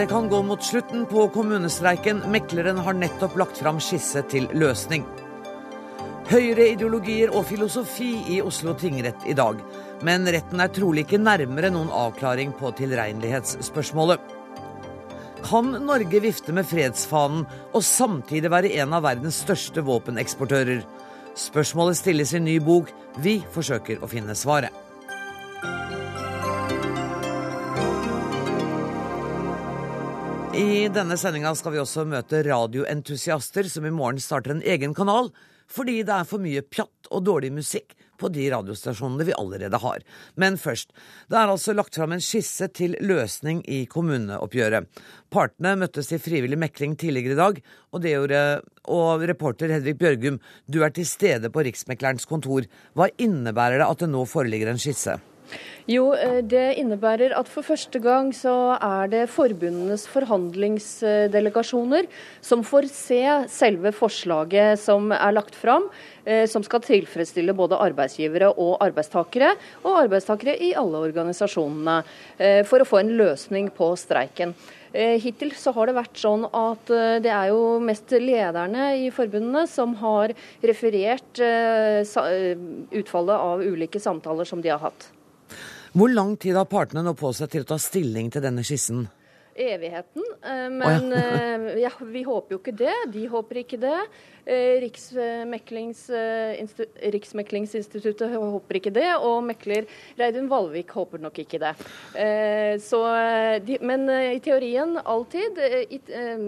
Det kan gå mot slutten på kommunestreiken. Mekleren har nettopp lagt fram skisse til løsning. Høyreideologier og filosofi i Oslo tingrett i dag. Men retten er trolig ikke nærmere noen avklaring på tilregnelighetsspørsmålet. Kan Norge vifte med fredsfanen og samtidig være en av verdens største våpeneksportører? Spørsmålet stilles i ny bok. Vi forsøker å finne svaret. I denne sendinga skal vi også møte radioentusiaster som i morgen starter en egen kanal fordi det er for mye pjatt og dårlig musikk på de radiostasjonene vi allerede har. Men først. Det er altså lagt fram en skisse til løsning i kommuneoppgjøret. Partene møttes i frivillig mekling tidligere i dag, og det gjorde og reporter Hedvig Bjørgum, du er til stede på Riksmeklerens kontor. Hva innebærer det at det nå foreligger en skisse? Jo, eh, Det innebærer at for første gang så er det forbundenes forhandlingsdelegasjoner som får se selve forslaget som er lagt fram, eh, som skal tilfredsstille både arbeidsgivere og arbeidstakere, og arbeidstakere i alle organisasjonene, eh, for å få en løsning på streiken. Hittil så har det vært sånn at det er jo mest lederne i forbundene som har referert utfallet av ulike samtaler som de har hatt. Hvor lang tid har partene nå på seg til å ta stilling til denne skissen? Evigheten. Eh, men oh, ja. Eh, ja, vi håper jo ikke det. De håper ikke det. Eh, Riksmeklings, eh, Riksmeklingsinstituttet håper ikke det, og mekler Reidun Valvik håper nok ikke det. Eh, så, men i teorien alltid, i,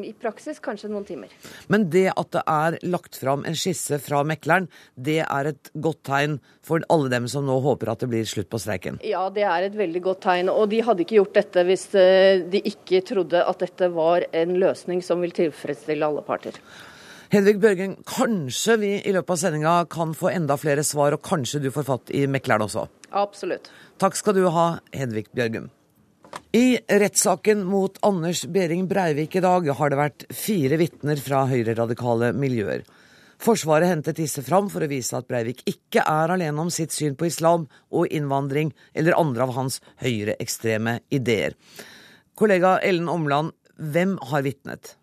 i praksis kanskje noen timer. Men det at det er lagt fram en skisse fra mekleren, det er et godt tegn for alle dem som nå håper at det blir slutt på streiken? Ja, det er et veldig godt tegn. Og de hadde ikke gjort dette hvis de ikke trodde at dette var en løsning som vil tilfredsstille alle parter. Hedvig Børgen, kanskje vi i løpet av sendinga kan få enda flere svar, og kanskje du får fatt i mekleren også? Absolutt. Takk skal du ha, Hedvig Bjørgum. I rettssaken mot Anders Behring Breivik i dag har det vært fire vitner fra høyreradikale miljøer. Forsvaret hentet disse fram for å vise at Breivik ikke er alene om sitt syn på islam og innvandring eller andre av hans høyreekstreme ideer. Kollega Ellen Omland, hvem har vitnet?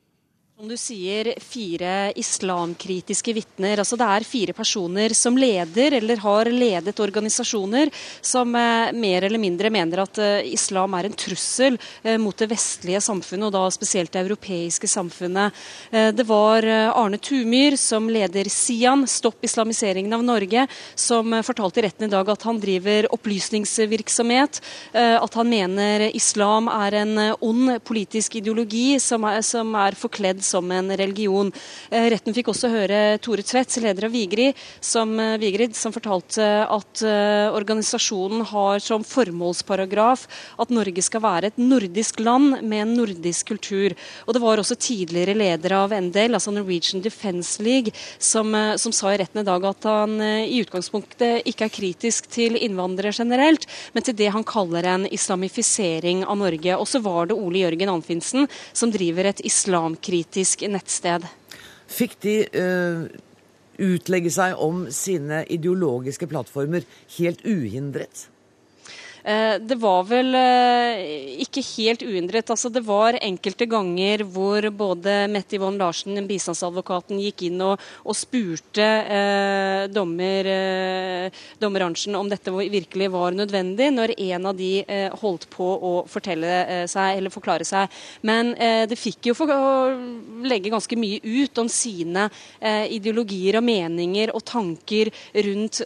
Som du sier, fire islamkritiske vitner. Altså det er fire personer som leder eller har ledet organisasjoner som eh, mer eller mindre mener at eh, islam er en trussel eh, mot det vestlige samfunnet, og da spesielt det europeiske samfunnet. Det var Arne Tumyr som leder Sian, Stopp islamiseringen av Norge, som fortalte i retten i dag at han driver opplysningsvirksomhet. at han mener islam er en ond politisk ideologi som er, som er forkledd som en religion. Eh, retten fikk også høre Tore Tvedt, leder av Vigrid, som, eh, Vigrid, som fortalte at eh, organisasjonen har som formålsparagraf at Norge skal være et nordisk land med en nordisk kultur. Og Det var også tidligere leder av NDL, altså Norwegian Defence League, som, som sa i retten i dag at han i utgangspunktet ikke er kritisk til innvandrere generelt, men til det han kaller en islamifisering av Norge. Og så var det Ole Jørgen Anfinsen, som driver et islamkritisk politisk nettsted. Fikk de uh, utlegge seg om sine ideologiske plattformer helt uhindret? Eh, det var vel eh, ikke helt uendret. Altså, det var enkelte ganger hvor både Mette Yvonne Larsen, bistandsadvokaten, gikk inn og, og spurte eh, dommer, eh, dommer Arntzen om dette virkelig var nødvendig, når en av de eh, holdt på å fortelle eh, seg, eller forklare seg. Men det fikk jo for å legge ganske mye ut om sine ideologier og meninger og tanker rundt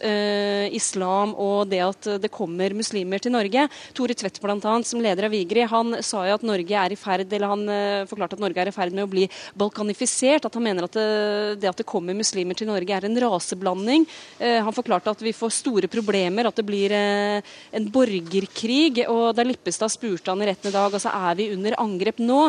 islam og det at det kommer muslimer til Norge. Tore Tvedt bl.a., som leder av Vigri, han sa jo at Norge er i ferd eller han uh, forklarte at Norge er i ferd med å bli balkanifisert. At han mener at det, eh, det at det kommer muslimer til Norge er en raseblanding. Uh, han forklarte at vi får store problemer, at det blir en borgerkrig. Og da Lippestad spurte han i retten i dag altså er vi under angrep nå,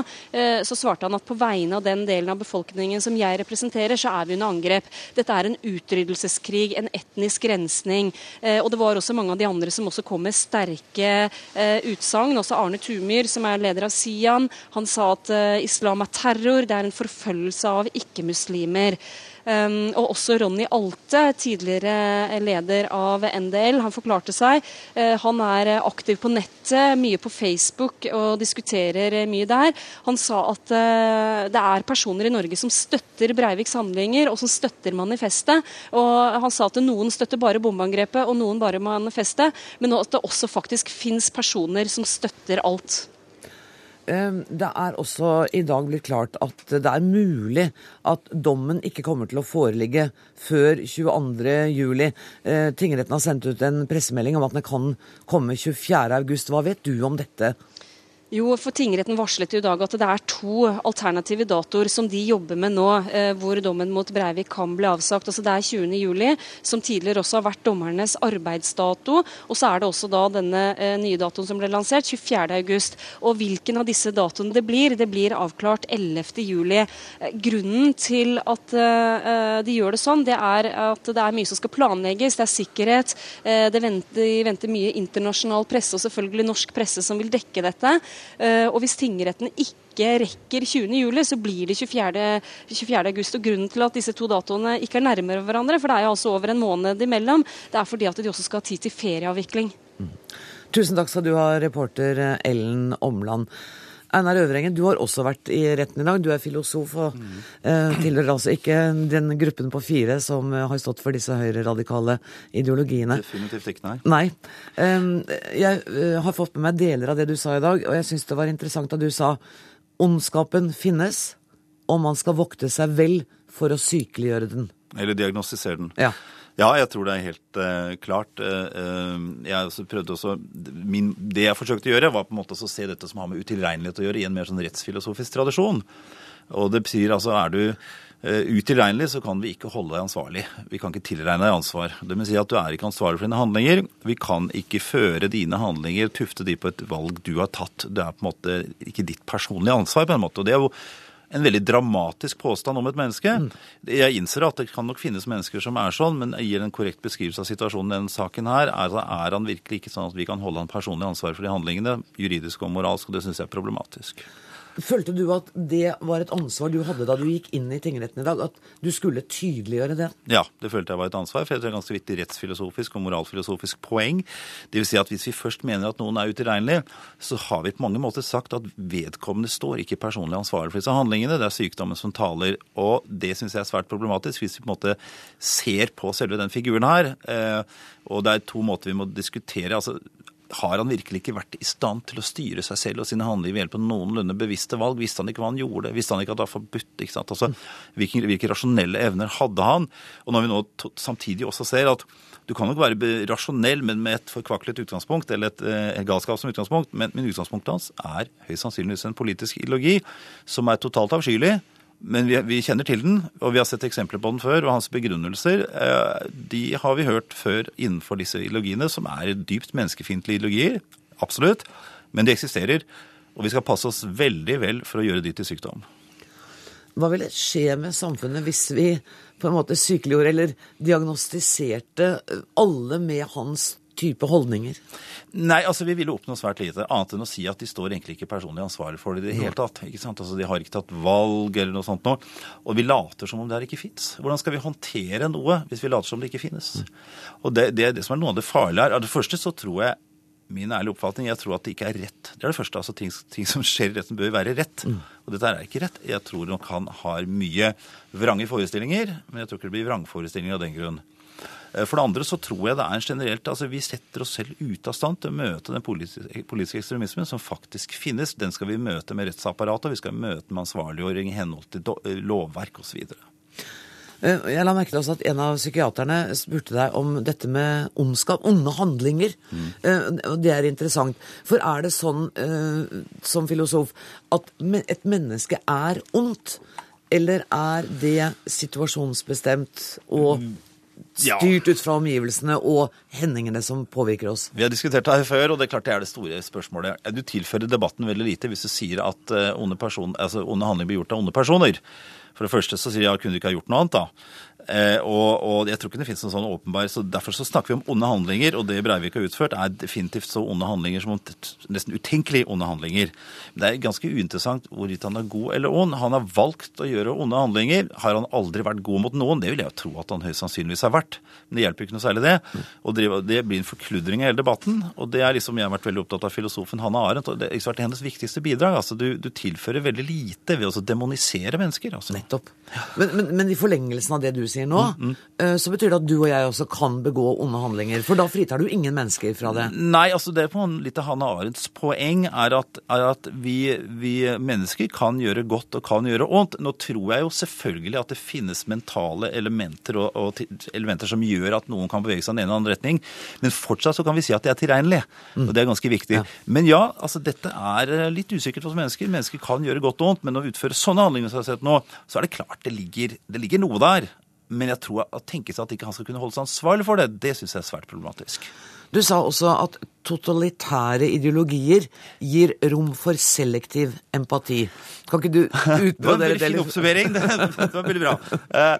så svarte han at på vegne av den delen av befolkningen som jeg representerer, så er vi under angrep. Dette er en utryddelseskrig, en etnisk rensning. og det var også mange av de andre som også kom med sterke sterke eh, utsagn. Også Arne Tumyr, som er leder av Sian, han sa at eh, islam er terror, det er en forfølgelse av ikke-muslimer. Um, og også Ronny Alte, tidligere leder av NDL, han forklarte seg. Uh, han er aktiv på nettet, mye på Facebook og diskuterer mye der. Han sa at uh, det er personer i Norge som støtter Breiviks handlinger, og som støtter manifestet. Og han sa at noen støtter bare bombeangrepet, og noen bare manifestet, men at det også faktisk fins personer som støtter alt. Det er også i dag blitt klart at det er mulig at dommen ikke kommer til å foreligge før 22.07. Eh, tingretten har sendt ut en pressemelding om at den kan komme 24.8. Hva vet du om dette? Jo, for Tingretten varslet i dag at det er to alternative datoer som de jobber med nå, eh, hvor dommen mot Breivik kan bli avsagt. Altså Det er 20. juli, som tidligere også har vært dommernes arbeidsdato. Og så er det også da denne eh, nye datoen som ble lansert, 24. august. Og hvilken av disse datoene det blir, det blir avklart 11. juli. Eh, grunnen til at de gjør det sånn, det er at det er mye som skal planlegges. Det er sikkerhet. Det venter, de venter mye internasjonal presse, og selvfølgelig norsk presse, som vil dekke dette. Eh, og hvis tingretten ikke rekker 20.07, så blir det 24. 24. august. Og grunnen til at disse to datoene ikke er nærmere hverandre, for det er jo altså over en måned imellom, det er fordi at de også skal ha tid til ferieavvikling. Mm. Tusen takk skal du ha, reporter Ellen Omland. Einar Øvrengen, du har også vært i retten i dag. Du er filosof og mm. eh, tilhører altså ikke den gruppen på fire som eh, har stått for disse høyreradikale ideologiene. Definitivt ikke, nei. Nei. Eh, jeg har fått med meg deler av det du sa i dag, og jeg syns det var interessant at du sa ondskapen finnes, og man skal vokte seg vel for å sykeliggjøre den. Eller diagnostisere den. Ja. Ja, jeg tror det er helt uh, klart. Uh, jeg prøvde også, min, Det jeg forsøkte å gjøre, var på en måte å se dette som har med utilregnelighet å gjøre, i en mer sånn rettsfilosofisk tradisjon. Og det betyr altså, er du uh, utilregnelig, så kan vi ikke holde deg ansvarlig. Vi kan ikke tilregne deg ansvar. Det vil si at du er ikke ansvarlig for dine handlinger. Vi kan ikke føre dine handlinger, tufte de på et valg du har tatt. Det er på en måte ikke ditt personlige ansvar, på en måte. Og det er jo en veldig dramatisk påstand om et menneske. Mm. Jeg innser at det kan nok finnes mennesker som er sånn, men gir en korrekt beskrivelse av situasjonen i denne saken her. Er, er han virkelig ikke sånn at vi kan holde han personlig ansvar for de handlingene, juridisk og moralsk, og det syns jeg er problematisk. Følte du at det var et ansvar du hadde da du gikk inn i tingretten i dag? At du skulle tydeliggjøre det? Ja, det følte jeg var et ansvar. For det er et ganske viktig rettsfilosofisk og moralfilosofisk poeng. Vil si at hvis vi først mener at noen er utilregnelig, så har vi på mange måter sagt at vedkommende står ikke personlig ansvarlig for disse handlingene. Det er sykdommen som taler. Og det syns jeg er svært problematisk hvis vi på en måte ser på selve den figuren her. Eh, og det er to måter vi må diskutere. altså har han virkelig ikke vært i stand til å styre seg selv og sine handlinger ved hjelp av noenlunde bevisste valg? Visste han ikke hva han gjorde? Visste han ikke at det var forbudt? ikke sant? Altså, hvilke, hvilke, rasjonelle evner hadde han? Og når vi nå samtidig også ser at du kan nok være rasjonell, men med et forkvaklet utgangspunkt, eller et, et eh, galskap som utgangspunkt, men, men utgangspunktet hans er høyst sannsynligvis en politisk ideologi som er totalt avskyelig men vi, vi, kjenner til den, og vi har sett eksempler på den før. Og hans begrunnelser eh, de har vi hørt før innenfor disse ideologiene, som er dypt menneskefiendtlige ideologier. Absolutt. Men de eksisterer. Og vi skal passe oss veldig vel for å gjøre de til sykdom. Hva ville skje med samfunnet hvis vi på en måte sykeliggjorde eller diagnostiserte alle med hans type holdninger? Nei, altså vi ville oppnå svært lite, annet enn å si at de står egentlig ikke personlig ansvarlig for det i det hele tatt. ikke sant? Altså De har ikke tatt valg eller noe sånt noe. Og vi later som om det her ikke fins. Hvordan skal vi håndtere noe hvis vi later som det ikke finnes? Og det, det, det som er noe av det farlige her. Av det første så tror jeg min ærlige oppfatning, jeg tror at det ikke er rett. Det er det første. altså Ting, ting som skjer i retten, bør være rett. Mm. Og dette er ikke rett. Jeg tror nok han har mye vrange forestillinger, men jeg tror ikke det blir vrangforestillinger av den grunn. Eh, for det andre så tror jeg det er en generelt altså Vi setter oss selv ute av stand til å møte den politiske, politiske ekstremismen som faktisk finnes. Den skal vi møte med rettsapparatet, og vi skal møte med ansvarliggjøring i henhold til eh, lovverk osv. Eh, jeg la merke til også at en av psykiaterne spurte deg om dette med ondskap, onde handlinger. Mm. Det er interessant. For er det sånn som filosof at et menneske er ondt? Eller er det situasjonsbestemt og mm styrt ut fra omgivelsene og hendingene som påvirker oss. Vi har diskutert det her før, og det er klart det er det store spørsmålet. Du tilfører debatten veldig lite hvis du sier at eh, onde, person, altså onde handlinger blir gjort av onde personer. For det første så sier jeg at kunne du ikke ha gjort noe annet, da. Eh, og, og, jeg tror ikke det finnes noen sånn åpenbar, så Derfor så snakker vi om onde handlinger, og det Breivik har utført, er definitivt så onde handlinger som nesten utenkelig onde handlinger. Det er ganske uinteressant hvorvidt han er god eller ond. Han har valgt å gjøre onde handlinger. Har han aldri vært god mot noen? Det vil jeg jo tro at han høyst sannsynligvis har vært. Men det hjelper ikke noe særlig, det. Og det, blir en forkludring av hele debatten. Og det er liksom, jeg har vært veldig opptatt av filosofen Hanna Arendt, og det har vært hennes viktigste bidrag. altså Du, du tilfører veldig lite ved å demonisere mennesker. altså. Nettopp. Men, men, men i forlengelsen av det du sier, sier nå, mm, mm. så betyr det at du og jeg også kan begå onde handlinger. For da fritar du ingen mennesker fra det. Nei, altså det er på en litt av Hanne Arendts poeng er at, er at vi, vi, mennesker kan gjøre godt og kan gjøre ondt. Nå tror jeg jo selvfølgelig at det finnes mentale elementer og, og elementer som gjør at noen kan bevege seg i den ene eller andre retning, men fortsatt så kan vi si at det er tilregnelig. Mm. Og det er ganske viktig. Ja. Men ja, altså dette er eh, litt usikkert hos mennesker. Mennesker kan gjøre godt og ondt, men å utføre sånne handlinger som jeg har sett nå, så er det klart det ligger, det ligger noe der. Men jeg tror at seg at ikke han skal kunne holde seg ansvarlig for det, det syns jeg er svært problematisk. Du sa også at totalitære ideologier gir rom for selektiv empati. Kan ikke du utbrodere det? Det var en veldig fin oppsummering. Det, var veldig bra. Uh,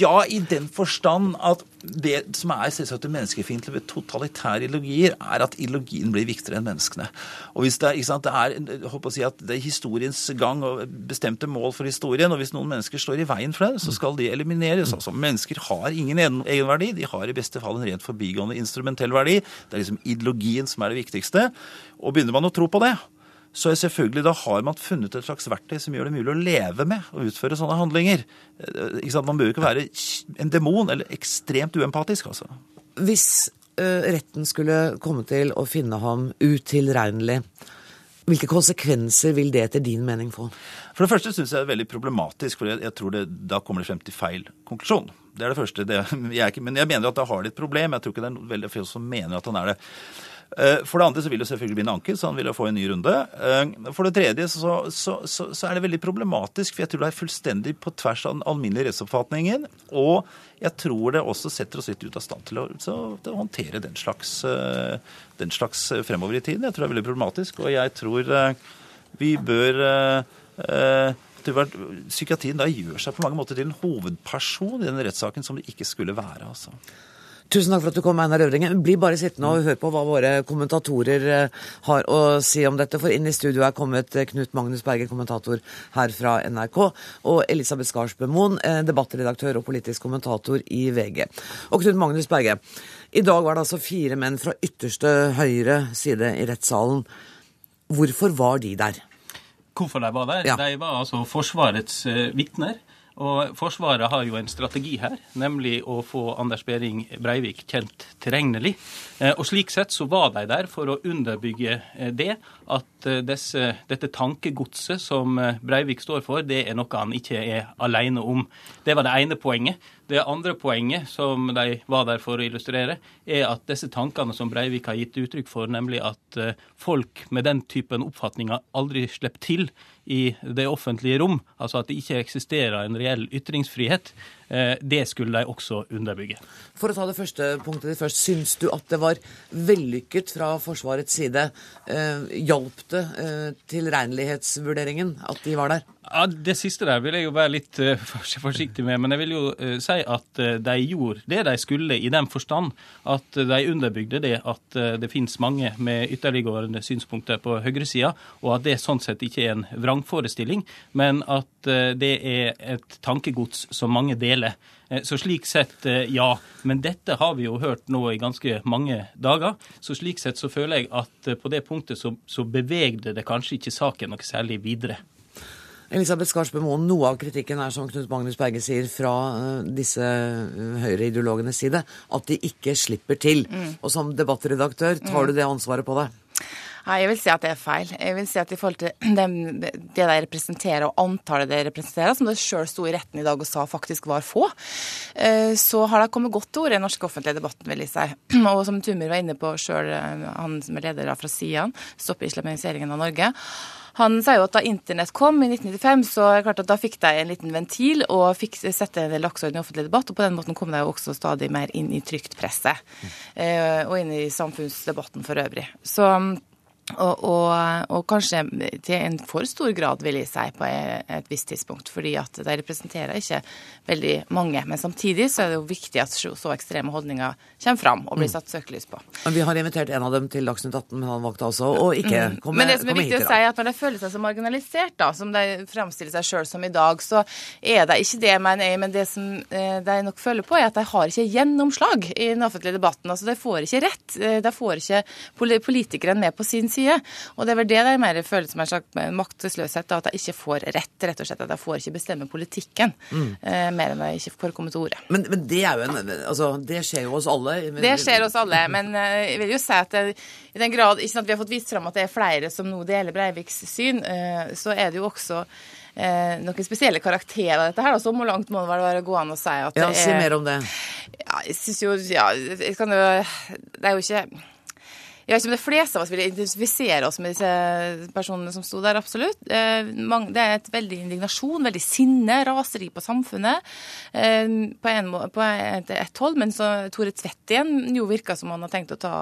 ja, i den forstand at det som er selvsagt menneskefiendtlig ved totalitære ideologier, er at ideologien blir viktigere enn menneskene. Og hvis det er, sant, det er, håper å si at det er historiens gang og bestemte mål for historien, og hvis noen mennesker står i veien for det, så skal de elimineres. Altså, mennesker har ingen egenverdi. De har i beste fall en rent forbigående instrumentell verdi. Det er liksom ideologien som er det viktigste. Og begynner man å tro på det, så er selvfølgelig da har man funnet et slags verktøy som gjør det mulig å leve med å utføre sånne handlinger. Man bør jo ikke være en demon eller ekstremt uempatisk, altså. Hvis uh, retten skulle komme til å finne ham utilregnelig, hvilke konsekvenser vil det etter din mening få? For det første syns jeg det er veldig problematisk, for jeg, jeg tror det, da kommer det frem til feil konklusjon. Det er det første. Det, jeg, men jeg mener at da har de et problem. Jeg tror ikke det er veldig få som mener at han er det. Eh, for det andre så vil det selvfølgelig bli en anke, så han vil jo få en ny runde. Eh, for det tredje så, så, så, så, er det veldig problematisk, for jeg tror det er fullstendig på tvers av den alminnelige rettsoppfatningen. Og jeg tror det også setter oss litt ut av stand til å, til å håndtere den slags, eh, den slags, fremover i tiden. Jeg tror det er veldig problematisk, og jeg tror vi bør Psykiatrien da gjør seg på mange måter til en hovedperson i denne rettssaken som det ikke skulle være. altså. Tusen takk for at du kom, Einar Øvringen. Bli bare sittende og hør på hva våre kommentatorer eh, har å si om dette. For inn i studio er kommet eh, Knut Magnus Berger, kommentator her fra NRK, og Elisabeth Skarsbø Moen, eh, debattredaktør og politisk kommentator i VG. Og Knut Magnus Berge, i dag var det altså fire menn fra ytterste høyre side i rettssalen. Hvorfor var de der? Hvorfor de var der? Ja. De var altså Forsvarets vitner. Og Forsvaret har jo en strategi her, nemlig å få Anders Behring Breivik kjent tilregnelig. Eh, og Slik sett så var de der for å underbygge eh, det, at eh, disse, dette tankegodset som Breivik står for, det er noe han ikke er alene om. Det var det ene poenget. Det andre poenget som de var der for å illustrere, er at disse tankene som Breivik har gitt uttrykk for, nemlig at folk med den typen oppfatninger aldri slipper til i det offentlige rom, altså at det ikke eksisterer en reell ytringsfrihet, det skulle de også underbygge. For å ta det første punktet først. Syns du at det var vellykket fra Forsvarets side? Eh, hjalp det eh, tilregnelighetsvurderingen at de var der? Ja, Det siste der vil jeg jo være litt forsiktig med. Men jeg vil jo si at de gjorde det de skulle, i den forstand at de underbygde det at det finnes mange med ytterliggående synspunkter på høyresida, og at det sånn sett ikke er en vrangforestilling, men at det er et tankegods som mange deler. Så slik sett, ja. Men dette har vi jo hørt nå i ganske mange dager. Så slik sett så føler jeg at på det punktet så, så bevegde det kanskje ikke saken noe særlig videre. Elisabeth Skarsbø Moen, noe av kritikken er, som Knut Magnus Berge sier, fra disse høyreideologenes side, at de ikke slipper til. Mm. Og som debattredaktør, tar du det ansvaret på deg? Nei, jeg vil si at det er feil. Jeg vil si at i forhold til dem, det de representerer og antallet de representerer, som det sjøl sto i retten i dag og sa faktisk var få, uh, så har de kommet godt til orde i den norske offentlige debatten, vil jeg si. Og som Tumir var inne på sjøl, han som er leder fra Sian, stopper islamiseringen av Norge. Han sier jo at da internett kom i 1995, så er det klart at da fikk de en liten ventil og fikk sette en del dagsorden i offentlig debatt. Og på den måten kom de jo også stadig mer inn i trygt presse, eh, og inn i samfunnsdebatten for øvrig. Så Og, og, og, kanskje til en for stor grad, vil jeg si, på et visst tidspunkt. Fordi at de representerer ikke veldig mange. Men samtidig så er det jo viktig at så ekstreme holdninger kommer fram og blir mm. satt søkelys på. Men Vi har invitert en av dem til Dagsnytt 18, men han valgte altså å ikke mm. komme hit Men det som er viktig å si, er at når de føler seg så marginalisert, da, som de fremstiller seg sjøl som i dag, så er det ikke det, mener jeg. Men det som eh, de nok føler på, er at de har ikke gjennomslag i den offentlige debatten. Altså, de får ikke rett. Eh, de får ikke politikerne med på sin side side. Og det er vel det jeg mer føler som en slags maktesløshet, da, at jeg ikke får rett, rett og slett. At jeg får ikke bestemme politikken mm. eh, mer enn jeg ikke får komme til orde. Men, men, det er jo en Altså, det skjer jo hos alle. Men, det skjer hos alle, men eh, jeg vil jo si at det, i den grad ikke sant, vi har fått vist fram at det er flere som nå deler Breiviks syn, eh, så er det jo også Eh, noen spesielle karakterer av dette her. Så hvor langt må det være gå an å si at ja, det er Ja, Si mer om det. Ja, jeg syns jo Ja, jeg kan jo Det er jo ikke vet ikke om de fleste av oss vil identifisere oss med disse personene som sto der, absolutt. Eh, det er et veldig indignasjon, veldig sinne, raseri på samfunnet eh, på, en, på et, et hold. Men så Tore Tvedt igjen jo virka som han har tenkt å ta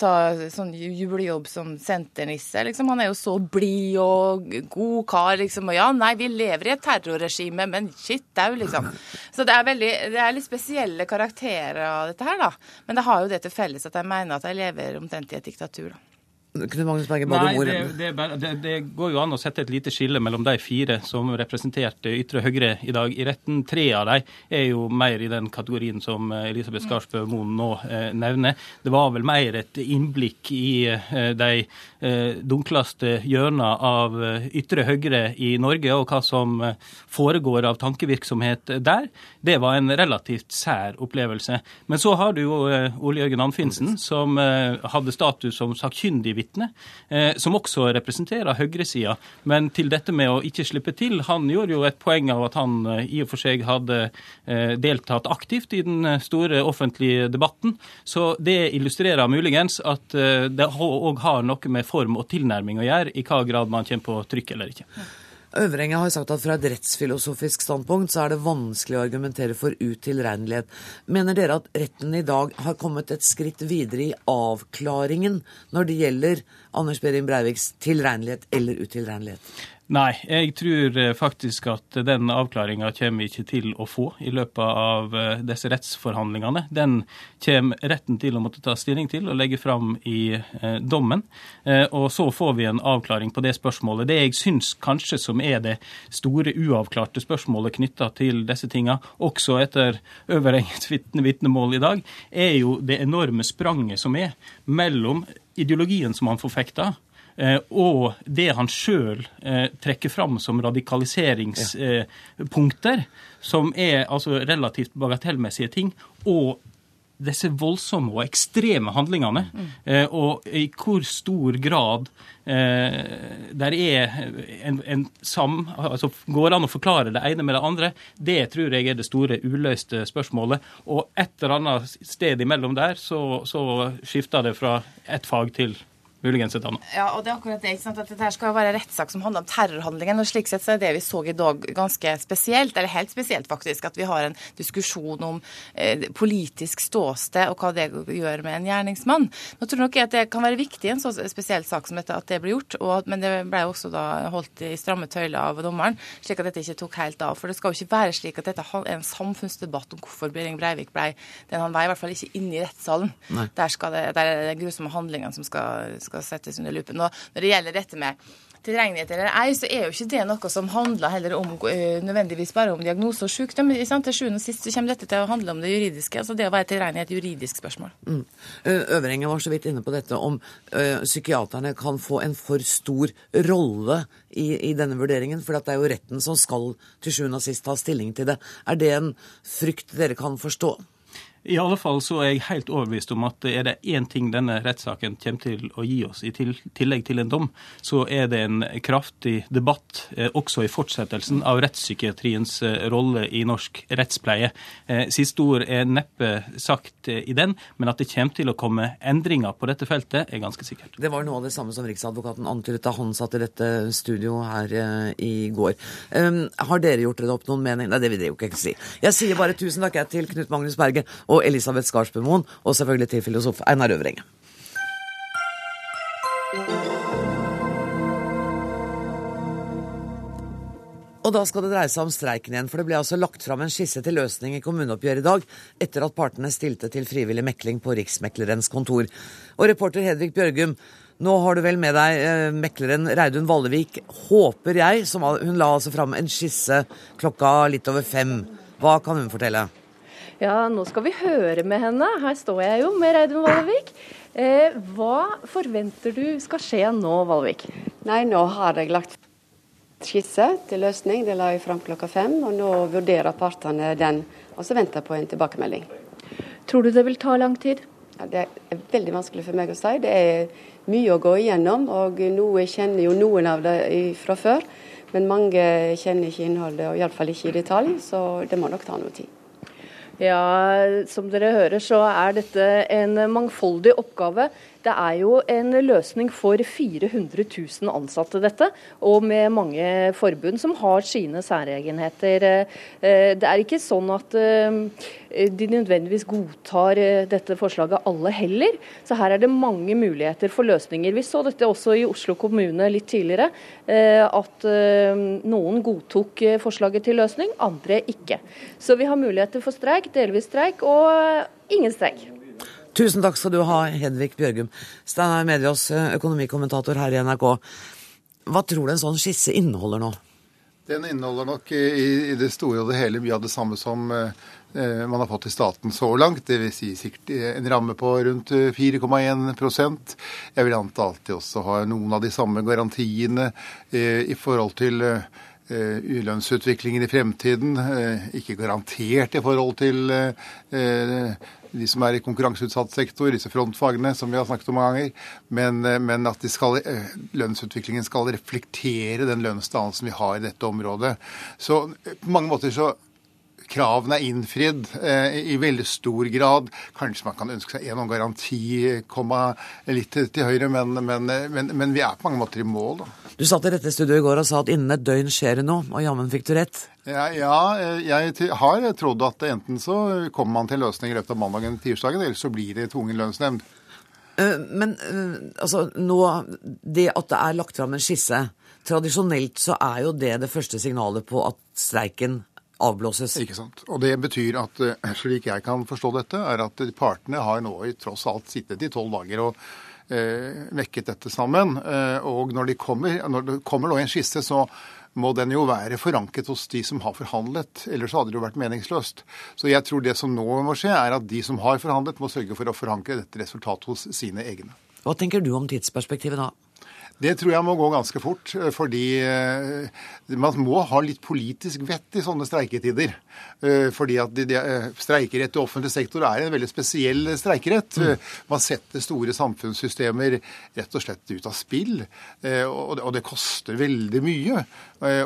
ta sånn julejobb som senternisse. Liksom. Han er jo så blid og god kar, liksom. Og ja, nei, vi lever i et terrorregime, men shit au, liksom. Så det er, veldig, det er litt spesielle karakterer av dette her, da. Men det har jo det til felles at jeg mener at jeg lever omtrent i et diktatur, da. Knut Magnus Berge Nei, det, det, det, går jo an å sette et lite skille mellom de fire som representerte ytre høyre i dag i retten. Tre av dem er jo mer i den kategorien som eh, Elisabeth Skarsbø Moen nå eh, nevner. Det var vel mer et innblikk i eh, de dunkleste hjørnene av eh, ytre høyre i Norge, og hva som eh, foregår av tankevirksomhet der. Det var en relativt sær opplevelse. Men så har du jo Ole Jørgen Anfinsen, som hadde status som sakkyndig vitne eh, som også representerer høyresida. Men til dette med å ikke slippe til, han gjorde jo et poeng av at han eh, i og for seg hadde eh, deltatt aktivt i den store offentlige debatten. Så det illustrerer muligens at det òg har noe med form og tilnærming å gjøre, i hva grad man kommer på trykk eller ikke. Øvrenga har sagt at fra et rettsfilosofisk standpunkt så er det vanskelig å argumentere for utilregnelighet. Mener dere at retten i dag har kommet et skritt videre i avklaringen når det gjelder Anders Behring Breiviks tilregnelighet eller utilregnelighet? Nei, jeg tror eh, faktisk at den avklaringa kommer vi ikke til å få i løpet av eh, disse rettsforhandlingene. Den kommer retten til å måtte ta stilling til og legge fram i eh, dommen. Og så får vi en avklaring på det spørsmålet. Det jeg syns kanskje som er det store uavklarte spørsmålet knytta til disse tinga, også etter Øverengets vitnemål i dag, er jo det enorme spranget som er mellom ideologien som han forfekter, Eh, og det han sjøl eh, trekker fram som radikaliseringspunkter, som er altså relativt bagatellmessige ting, og disse voldsomme og ekstreme handlingene, mm. og i hvor stor grad eh, der er en, en sam... Altså går det an å forklare det ene med det andre? Det tror jeg er det store uløste spørsmålet. Og et eller annet sted imellom der så, så skifter det fra ett fag til muligens et annet. Ja, og det er akkurat det. ikke sant? At dette skal være rettssak som handler om terrorhandlingen. og slik sett så er det vi så i dag ganske spesielt, eller helt spesielt faktisk, at vi har en diskusjon om eh, politisk ståsted og hva det gjør med en gjerningsmann. Nå tror jeg nok at det kan være viktig i en så spesiell sak som dette at det blir gjort, og, men det ble også da holdt i stramme tøyler av dommeren, slik at dette ikke tok helt av. For det skal jo ikke være slik at dette er en samfunnsdebatt om hvorfor Behring Breivik ble den han var, i hvert fall ikke inne i rettssalen. Der, skal det, der er det grusomme handlingene som skal, skal settes under lupen. Og når det gjelder dette med tilregnelighet eller ei, så er jo ikke det noe som handler heller om uh, nødvendigvis bare om diagnose og sykdom. Til sjuende og sist så kommer dette til å handle om det juridiske. altså Det å være tilregnelig er et juridisk spørsmål. Mm. Øvrengen var så vidt inne på dette om uh, psykiaterne kan få en for stor rolle i, i denne vurderingen. For det er jo retten som skal til sjuende og sist ta stilling til det. Er det en frykt dere kan forstå? I alle fall så er jeg helt overbevist om at er det én ting denne rettssaken kommer til å gi oss, i tillegg til en dom, så er det en kraftig debatt eh, også i fortsettelsen av rettspsykiatriens eh, rolle i norsk rettspleie. Eh, siste ord er neppe sagt i den, men at det kommer til å komme endringer på dette feltet, er ganske sikkert. Det var noe av det samme som Riksadvokaten antydet da han satt i dette studio her i går. Um, har dere gjort dere opp noen mening? Nei, det vil dere jo ikke si. Jeg sier bare tusen takk til Knut Magnus Berge. og og Elisabeth Skarsbømoen, og selvfølgelig til filosof Einar Øvrenge. Og da skal det dreie seg om streiken igjen, for det ble altså lagt fram en skisse til løsning i kommuneoppgjøret i dag, etter at partene stilte til frivillig mekling på Riksmeklerens kontor. Og reporter Hedvig Bjørgum, nå har du vel med deg eh, mekleren Reidun Vallevik, håper jeg, som hun la altså fram en skisse klokka litt over fem. Hva kan hun fortelle? Ja, nå skal vi høre med henne. Her står jeg jo med Reidun Valvik. Eh, hva forventer du skal skje nå, Valvik? Nei, nå har jeg lagt skisse til løsning. Det la jeg fram klokka fem. og Nå vurderer partene den, og så venter på en tilbakemelding. Tror du det vil ta lang tid? Ja, det er veldig vanskelig for meg å si. Det er mye å gå igjennom. og noe kjenner jo noen av det fra før. Men mange kjenner ikke innholdet, og iallfall ikke i detalj. Så det må nok ta noe tid. Ja, Som dere hører så er dette en mangfoldig oppgave. Det er jo en løsning for 400 000 ansatte, dette, og med mange forbund som har sine særegenheter. Eh, det er ikke sånn at eh, de nødvendigvis godtar eh, dette forslaget alle heller. Så her er det mange muligheter for løsninger. Vi så dette også i Oslo kommune litt tidligere, at noen godtok forslaget til løsning, andre ikke. Så vi har muligheter for streik, delvis streik og ingen streik. Tusen takk skal du ha, Hedvig Bjørgum, Steinar Mediås, eh, økonomikommentator her i NRK. Hva tror du en sånn skisse inneholder nå? Den inneholder nok i, i det store og det hele mye av det samme som eh, eh man har fått i staten så langt. Dvs. Si sikkert en ramme på rundt 4,1 Jeg vil anta alltid også ha noen av de samme garantiene eh, i forhold til eh, lønnsutviklingen i fremtiden. Eh, ikke garantert i forhold til de som er i konkurranseutsatt sektor, disse frontfagene som vi har snakket om mange ganger, men, eh, men at skal, eh, lønnsutviklingen skal reflektere den lønnsdannelsen vi har i dette området. Så eh, på mange måter så kravene er innfridd eh, i veldig stor grad. Kanskje man kan ønske seg en garanti, komma litt til, høyre, men, men, men, men, vi er på mange måter i mål. da. Du satt i dette studioet i går og sa at innen et døgn skjer det noe, og jammen fikk du rett. Ja, ja, jeg har trodd at enten så kommer man til løsning i løpet av mandagen eller tirsdagen, eller så blir det tvungen lønnsnemnd. Eh, men eh, altså, nå, det at det er lagt fram en skisse Tradisjonelt så er jo det det første signalet på at streiken avblåses. Ikke sant. Og det betyr at eh, slik jeg kan forstå dette, er at partene har nå i tross alt sittet i tolv dager og eh, vekket dette sammen. Eh, og når, de kommer, når det kommer nå en skisse, så må den jo være forankret hos de som har forhandlet. Ellers hadde det jo vært meningsløst. Så jeg tror det som nå må skje, er at de som har forhandlet, må sørge for å forankre dette resultatet hos sine egne. Hva tenker du om tidsperspektivet da? Det tror jeg må gå ganske fort, eh, fordi eh, man må ha litt politisk vett i sånne streiketider. Eh, fordi at de, de, streikerett i offentlig sektor er en veldig spesiell streikerett. Mm. Man setter store samfunnssystemer rett og slett ut av spill, og det koster veldig mye.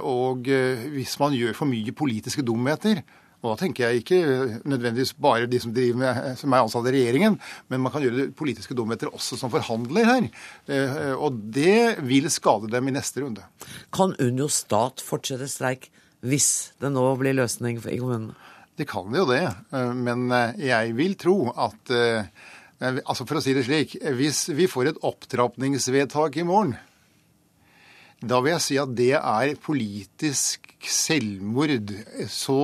Og hvis man gjør for mye politiske dumheter, og da tenker jeg ikke nødvendigvis bare de som, driver med, som er ansatt i regjeringen, men man kan gjøre det politiske dumheter også som forhandler her. Eh, og det vil skade dem i neste runde. Kan Unio Stat fortsette streik hvis det nå blir løsning i kommunene? Det kan jo det, eh, men eh, jeg vil tro at Altså For å si det slik, hvis vi får et opptrappingsvedtak i morgen, da vil jeg si at det er politisk selvmord. Så,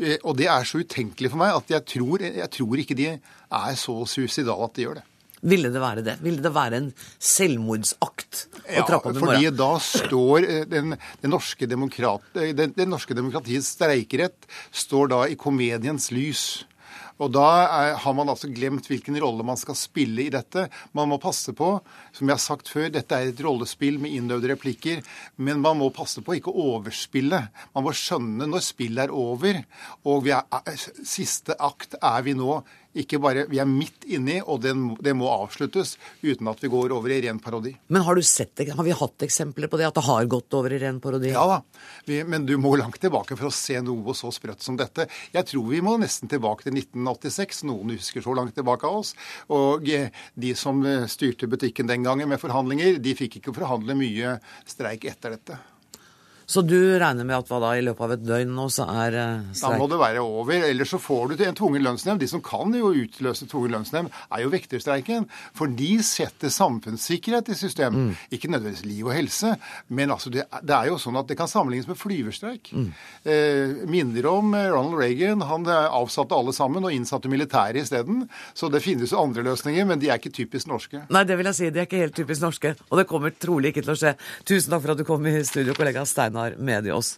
eh, og det er så utenkelig for meg at jeg tror, jeg tror ikke de er så suicidale at de gjør det. Ville det være det? Ville det være en selvmordsakt å ja, trappe opp i morgen? Fordi da står eh, den, den, norske demokrat, eh, norske demokratiets streikerett står da i komediens lys. Og da er, har man altså glemt hvilken rolle man skal spille i dette. Man må passe på, som jeg har sagt før, dette er et rollespill med innøvde replikker, men man må passe på ikke å overspille. Man må skjønne når spillet er over, og er, siste akt er vi nå ikke bare, Vi er midt inni, og det, det må avsluttes uten at vi går over i ren parodi. Men har, du sett, har vi hatt eksempler på det, at det har gått over i ren parodi? Ja da, vi, men du må langt tilbake for å se noe så sprøtt som dette. Jeg tror vi må nesten tilbake til 1986. Noen husker så langt tilbake av oss. Og eh, de som eh, styrte butikken den gangen med forhandlinger, de fikk ikke forhandle mye streik etter dette. Så du regner med at hva da, i løpet av et døgn nå så er uh, streik? Da må det være over. Ellers så får du til en tvungen lønnsnemnd. De som kan jo utløse tvungen lønnsnemnd, er jo vekterstreiken. For de setter samfunnssikkerhet i system. Mm. Ikke nødvendigvis liv og helse, men altså det, det, er jo sånn at det kan sammenlignes med flyverstreik. Mm. Eh, minner om eh, Ronald Reagan. Han eh, avsatte alle sammen og innsatte militæret isteden. Så det finnes jo andre løsninger, men de er ikke typisk norske. Nei, det vil jeg si. De er ikke helt typisk norske. Og det kommer trolig ikke til å skje. Tusen takk for at du kom i studio, kollega Stein Einar Mediås.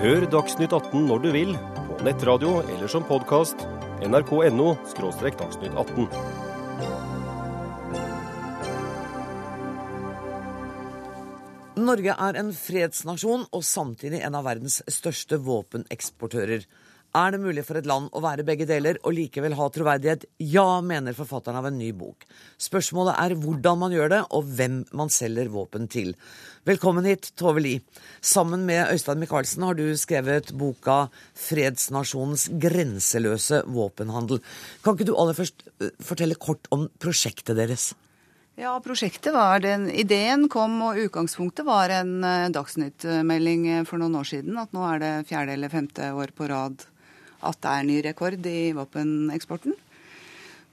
Hør Dagsnytt 18 når du vil, på nettradio eller som podkast. nrk.no – dagsnytt 18. Norge er en fredsnasjon og samtidig en av verdens største våpeneksportører. Er det mulig for et land å være begge deler og likevel ha troverdighet? Ja, mener forfatteren av en ny bok. Spørsmålet er hvordan man gjør det, og hvem man selger våpen til. Velkommen hit, Tove Li. Sammen med Øystein Michaelsen har du skrevet boka 'Fredsnasjonens grenseløse våpenhandel'. Kan ikke du aller først eh, fortelle kort om prosjektet deres? Ja, prosjektet var den Ideen kom, og utgangspunktet var en uh, Dagsnytt-melding for noen år siden. At nå er det fjerde eller femte år på rad at det er ny rekord i våpeneksporten.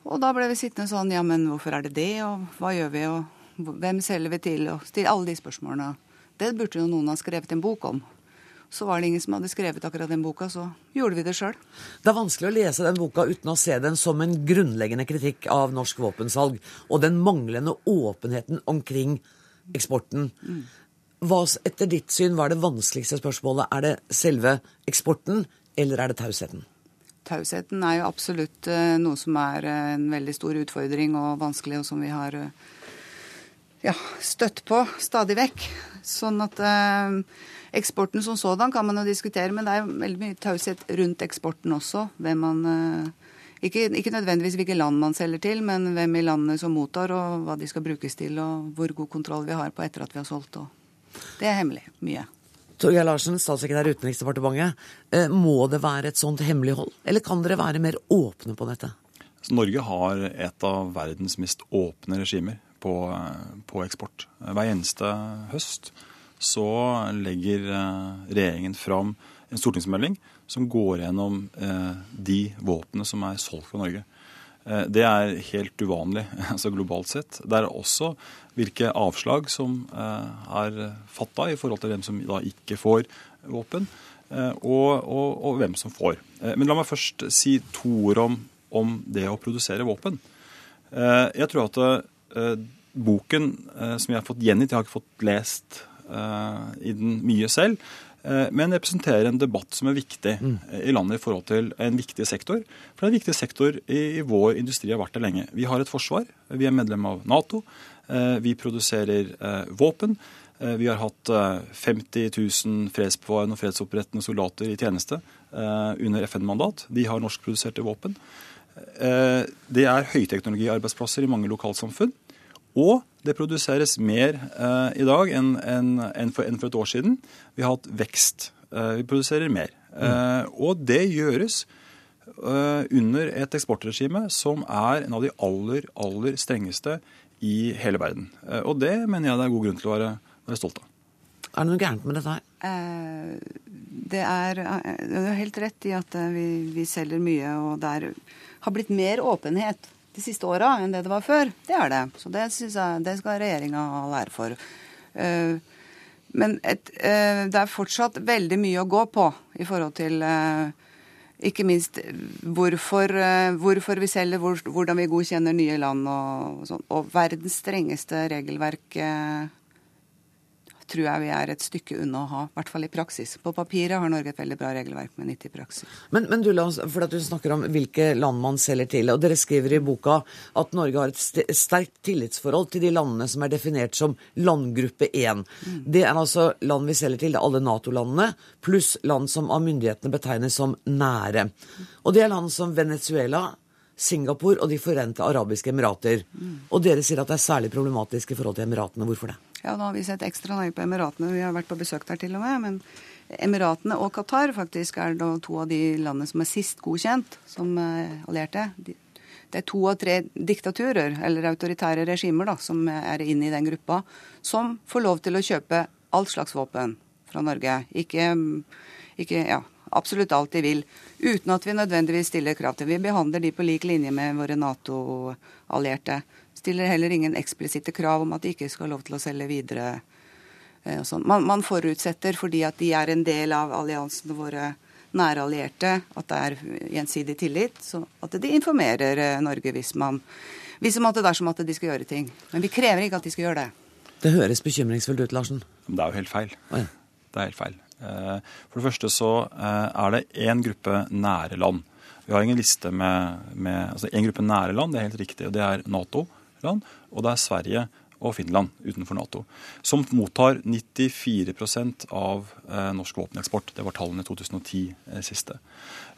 Og da ble vi sittende sånn ja, men hvorfor er det det, og hva gjør vi, og hvem selger vi til, og stille alle de spørsmålene. Det burde jo noen ha skrevet en bok om. Så var det ingen som hadde skrevet akkurat den boka, så gjorde vi det sjøl. Det er vanskelig å lese den boka uten å se den som en grunnleggende kritikk av norsk våpensalg og den manglende åpenheten omkring eksporten. Mm. Hva etter ditt syn var det vanskeligste spørsmålet? Er det selve eksporten, eller er det tausheten? Tausheten er jo absolutt eh, noe som er eh, en veldig stor utfordring og vanskelig, og som vi har eh, ja, støtt på stadig vekk. Sånn at eh, eksporten som sådan kan man jo diskutere, men det er veldig mye taushet rundt eksporten også. Hvem man eh, ikke, ikke, nødvendigvis hvilke land man selger til, men hvem i landet som mottar, og hva de skal brukes til, og hvor god kontroll vi har på etter at vi har solgt. Og det er hemmelig. Mye. Torgeir Larsen, statssekretær i Utenriksdepartementet. Eh, må det være et sånt hemmelighold, eller kan dere være mer åpne på dette? Norge har et av verdens mest åpne regimer på, på eksport. Hver eneste høst så legger eh, regjeringen fram en stortingsmelding som går gjennom eh, de våpnene som er solgt fra Norge. Det er helt uvanlig altså globalt sett. Det er også hvilke avslag som eh, er fatta i forhold til dem som da ikke får våpen, eh, og, og, og hvem som får. Eh, men la meg først si to ord om, om det å produsere våpen. Jeg tror at boken som jeg har fått gjengitt, jeg har ikke fått lest i den mye selv, men representerer en debatt som er viktig mm. i landet i forhold til en viktig sektor. For det er en viktig sektor i, i vår industri har vært det lenge. Vi har et forsvar, vi er medlem av Nato. Eh, vi produserer eh, våpen. Eh, vi har hatt 50 000 fredsbevarende og fredsopprettende soldater i tjeneste under FN-mandat. De har norskproduserte våpen. Det er høyteknologiarbeidsplasser i mange lokalsamfunn. Og det produseres mer i dag enn for, et år siden. Vi har hatt vekst. vi produserer mer. Mm. og det gjøres under et eksportregime som er en av de aller, aller strengeste i hele verden. Eh, og det mener jeg det er god grunn til å være, være stolt av. Er det noe gærent med dette her? Eh, det er, du er helt rett i at vi, vi selger mye, og det er, har blitt mer åpenhet de siste åra enn det det var før. Det er det. Så det jeg det skal regjeringa ha lære for. Men et, det er fortsatt veldig mye å gå på i forhold til ikke minst hvorfor, eh, hvorfor vi selger, hvor, hvordan vi godkjenner nye land og, og sånn. Og verdens strengeste regelverk eh, tror jeg vi er et stykke unna å ha, i hvert fall i praksis. På papiret har Norge et veldig bra regelverk, men ikke i praksis. Men, men du, for at du snakker om hvilke land man selger til, og dere skriver i boka at Norge har et sterkt tillitsforhold til de landene som er definert som landgruppe 1. Mm. Det er altså land vi selger til, det er alle Nato-landene, pluss land som av myndighetene betegnes som nære. Og det er land som Venezuela, Singapore og De forente arabiske emirater. Mm. Og dere sier at det er særlig problematisk i forhold til Emiratene. Hvorfor det? Ja, nå har vi sett ekstra nøye på Emiratene. Vi har vært på besøk der til og med. Men Emiratene og Qatar faktisk er da to av de landene som er sist godkjent som eh, allierte. Det er to av tre diktaturer, eller autoritære regimer, da, som er inne i den gruppa, som får lov til å kjøpe all slags våpen fra Norge. Ikke, ikke ja, absolutt alt de vil. Uten at vi nødvendigvis stiller krav til. Vi behandler de på lik linje med våre Nato-allierte. Stiller heller ingen eksplisitte krav om at de ikke skal ha lov til å selge videre. Eh, sånn. Man, man, forutsetter, fordi at de er en del av alliansen våre nære allierte, at det er gjensidig tillit, så at de informerer eh, Norge hvis man hvis man dersom at de skal gjøre ting. Men vi krever ikke at de skal gjøre det. Det høres bekymringsfullt ut, Larsen. Det er jo helt feil. Oh, ja. Det er helt feil. Eh, for det første så er det én gruppe nære land. Vi har ingen liste med, med altså En gruppe nære land, det er helt riktig, og det er Nato-land. Og det er Sverige og Finland utenfor Nato, som mottar 94% av eh, norsk våpeneksport. Det var tallene i 2010 eh, siste.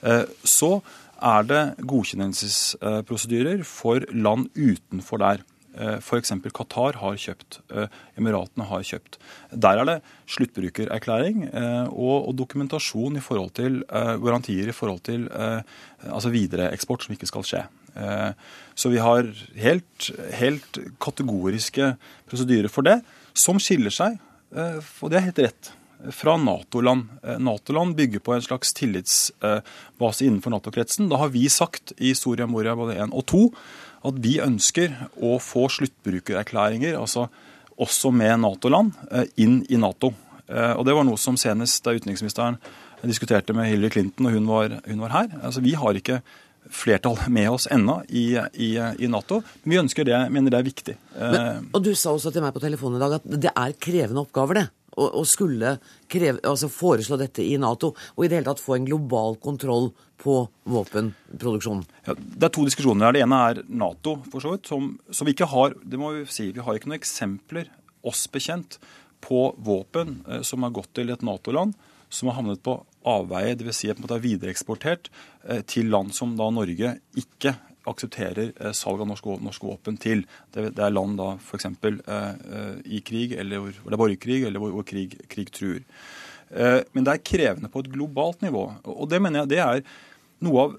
Eh, så er det godkjennelsesprosedyrer for land utenfor der. Eh, F.eks. Qatar har kjøpt, eh, Emiratene har kjøpt. Der er det sluttbrukererklæring eh, og, dokumentasjon i forhold til garantier i forhold til altså videreeksport som ikke skal skje. Så vi har helt, helt kategoriske prosedyrer for det, som skiller seg, og det er helt rett, fra Nato-land. Nato-land bygger på en slags tillitsbase innenfor Nato-kretsen. Da har vi sagt i Soria Moria både 1 og 2 at vi ønsker å få sluttbrukererklæringer, altså også med Nato-land, eh, inn i Nato. Eh, og Det var noe som senest da utenriksministeren diskuterte med Hillary Clinton og hun var, hun var her. Altså Vi har ikke flertall med oss ennå i, i, i, Nato, men vi ønsker det, mener det er viktig. Men, og Du sa også til meg på telefonen i dag at det er krevende oppgaver, det å, skulle kreve, altså foreslå dette i Nato, og i det hele tatt få en global kontroll på våpenproduksjonen? Ja, det er to diskusjoner her. Det ene er Nato, for så vidt, som, som, vi ikke har det må vi si, vi har ikke noen eksempler, oss bekjent, på våpen eh, som har gått til et Nato-land som har havnet på avveie, dvs. Si at man har videreeksportert eh, til land som da Norge ikke aksepterer eh, salg av norske, norske våpen til. Det, det, er land da f.eks. Eh, eh, i krig, eller hvor, det er borgerkrig, eller hvor, hvor krig, krig, truer. Eh, men det er krevende på et globalt nivå. Og det mener jeg det er noe av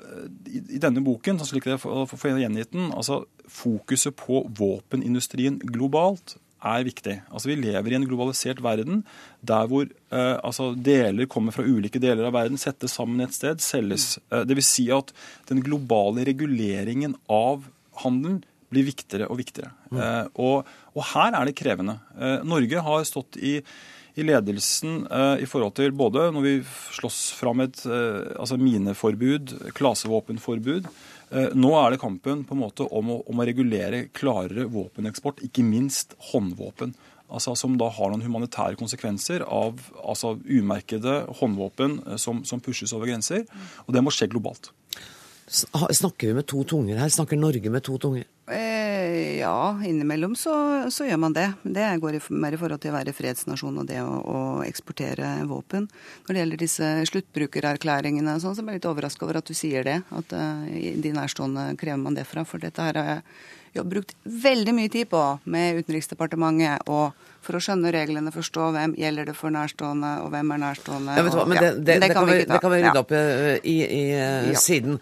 i, i denne boken, slik jeg får gjengitt den, altså fokuset på våpenindustrien globalt er viktig. Altså Vi lever i en globalisert verden der hvor eh, altså deler kommer fra ulike deler av verden, settes sammen et sted, selges. Eh, Dvs. Si at den globale reguleringen av handelen blir viktigere og viktigere. Mm. Eh, og, og, her er det krevende. Eh, Norge har stått i, i ledelsen eh, i forhold til både når vi slåss fram et eh, altså mineforbud, klasevåpenforbud, nå er det kampen på en måte om å, om å regulere klarere våpeneksport, ikke minst håndvåpen. Altså, som da har noen humanitære konsekvenser av altså, umerkede håndvåpen eh, som, som pushes over grenser. Og det må skje globalt. Snakker vi med to tunger her? Snakker Norge med to tunger? Eh, ja, innimellom så, så, gjør man det. Det går mer i forhold til å være fredsnasjon og det å, å eksportere våpen. Når det gjelder disse sluttbrukererklæringene, sånn, så er jeg litt overraska over at du sier det. At uh, de nærstående krever man det fra. For dette her har jeg brukt veldig mye tid på med Utenriksdepartementet. og for å skjønne reglene, forstå hvem gjelder det for nærstående, og hvem er nærstående. Ja, og, men det, det, det, kan vi, det, kan vi, rydde opp ja. i, i, i ja. siden.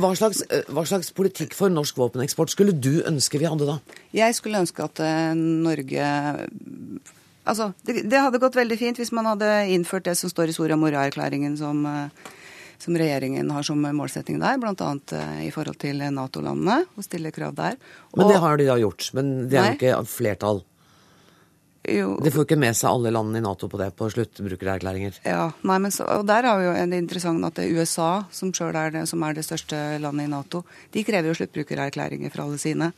Hva slags, eh, hva slags, politikk for norsk våpeneksport skulle du ønske vi hadde da? Jeg skulle ønske at uh, Norge Altså, det, hadde gått veldig fint hvis man hadde innført det som står i Soria Moria-erklæringen som uh, som regjeringen har som målsetting der, bl.a. i forhold til Nato-landene, og stille krav der. Men det har de da gjort. Men det er jo ikke flertall. Jo. De får ikke med seg alle landene i Nato på det, på sluttbrukererklæringer. Ja, nei, men så, og Der har vi jo en interessant at det er USA, som selv er det, som er det største landet i Nato, de krever jo sluttbrukererklæringer fra alle sine.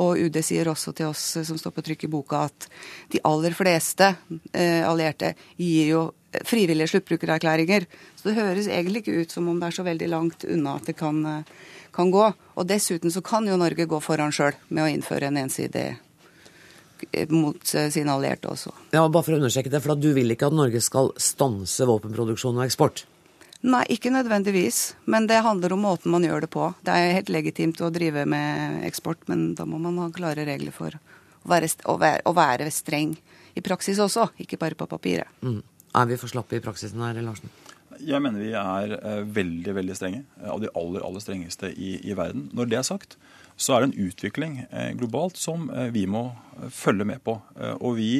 Og UD sier også til oss som står på trykk i boka, at de aller fleste eh, allierte gir jo frivillige sluttbrukererklæringer. Så det høres egentlig ikke ut som om det er så veldig langt unna at det kan, eh, kan gå. Og dessuten så kan jo Norge gå foran sjøl med å innføre en ensidig mot eh, sine allierte også. Ja, bare for å understreke det, for Du vil ikke at Norge skal stanse våpenproduksjon og eksport? Nei, ikke nødvendigvis. Men det handler om måten man gjør det på. Det er helt legitimt å drive med eksport, men da må man ha klare regler for å være, å være, å være streng i praksis også, ikke bare på papiret. Mm. Er vi for slappe i praksisen her, Larsen? Jeg mener vi er eh, veldig veldig strenge. Av de aller aller strengeste i, i verden. Når det er sagt, så er det en utvikling eh, globalt som eh, vi må følge med på. Og vi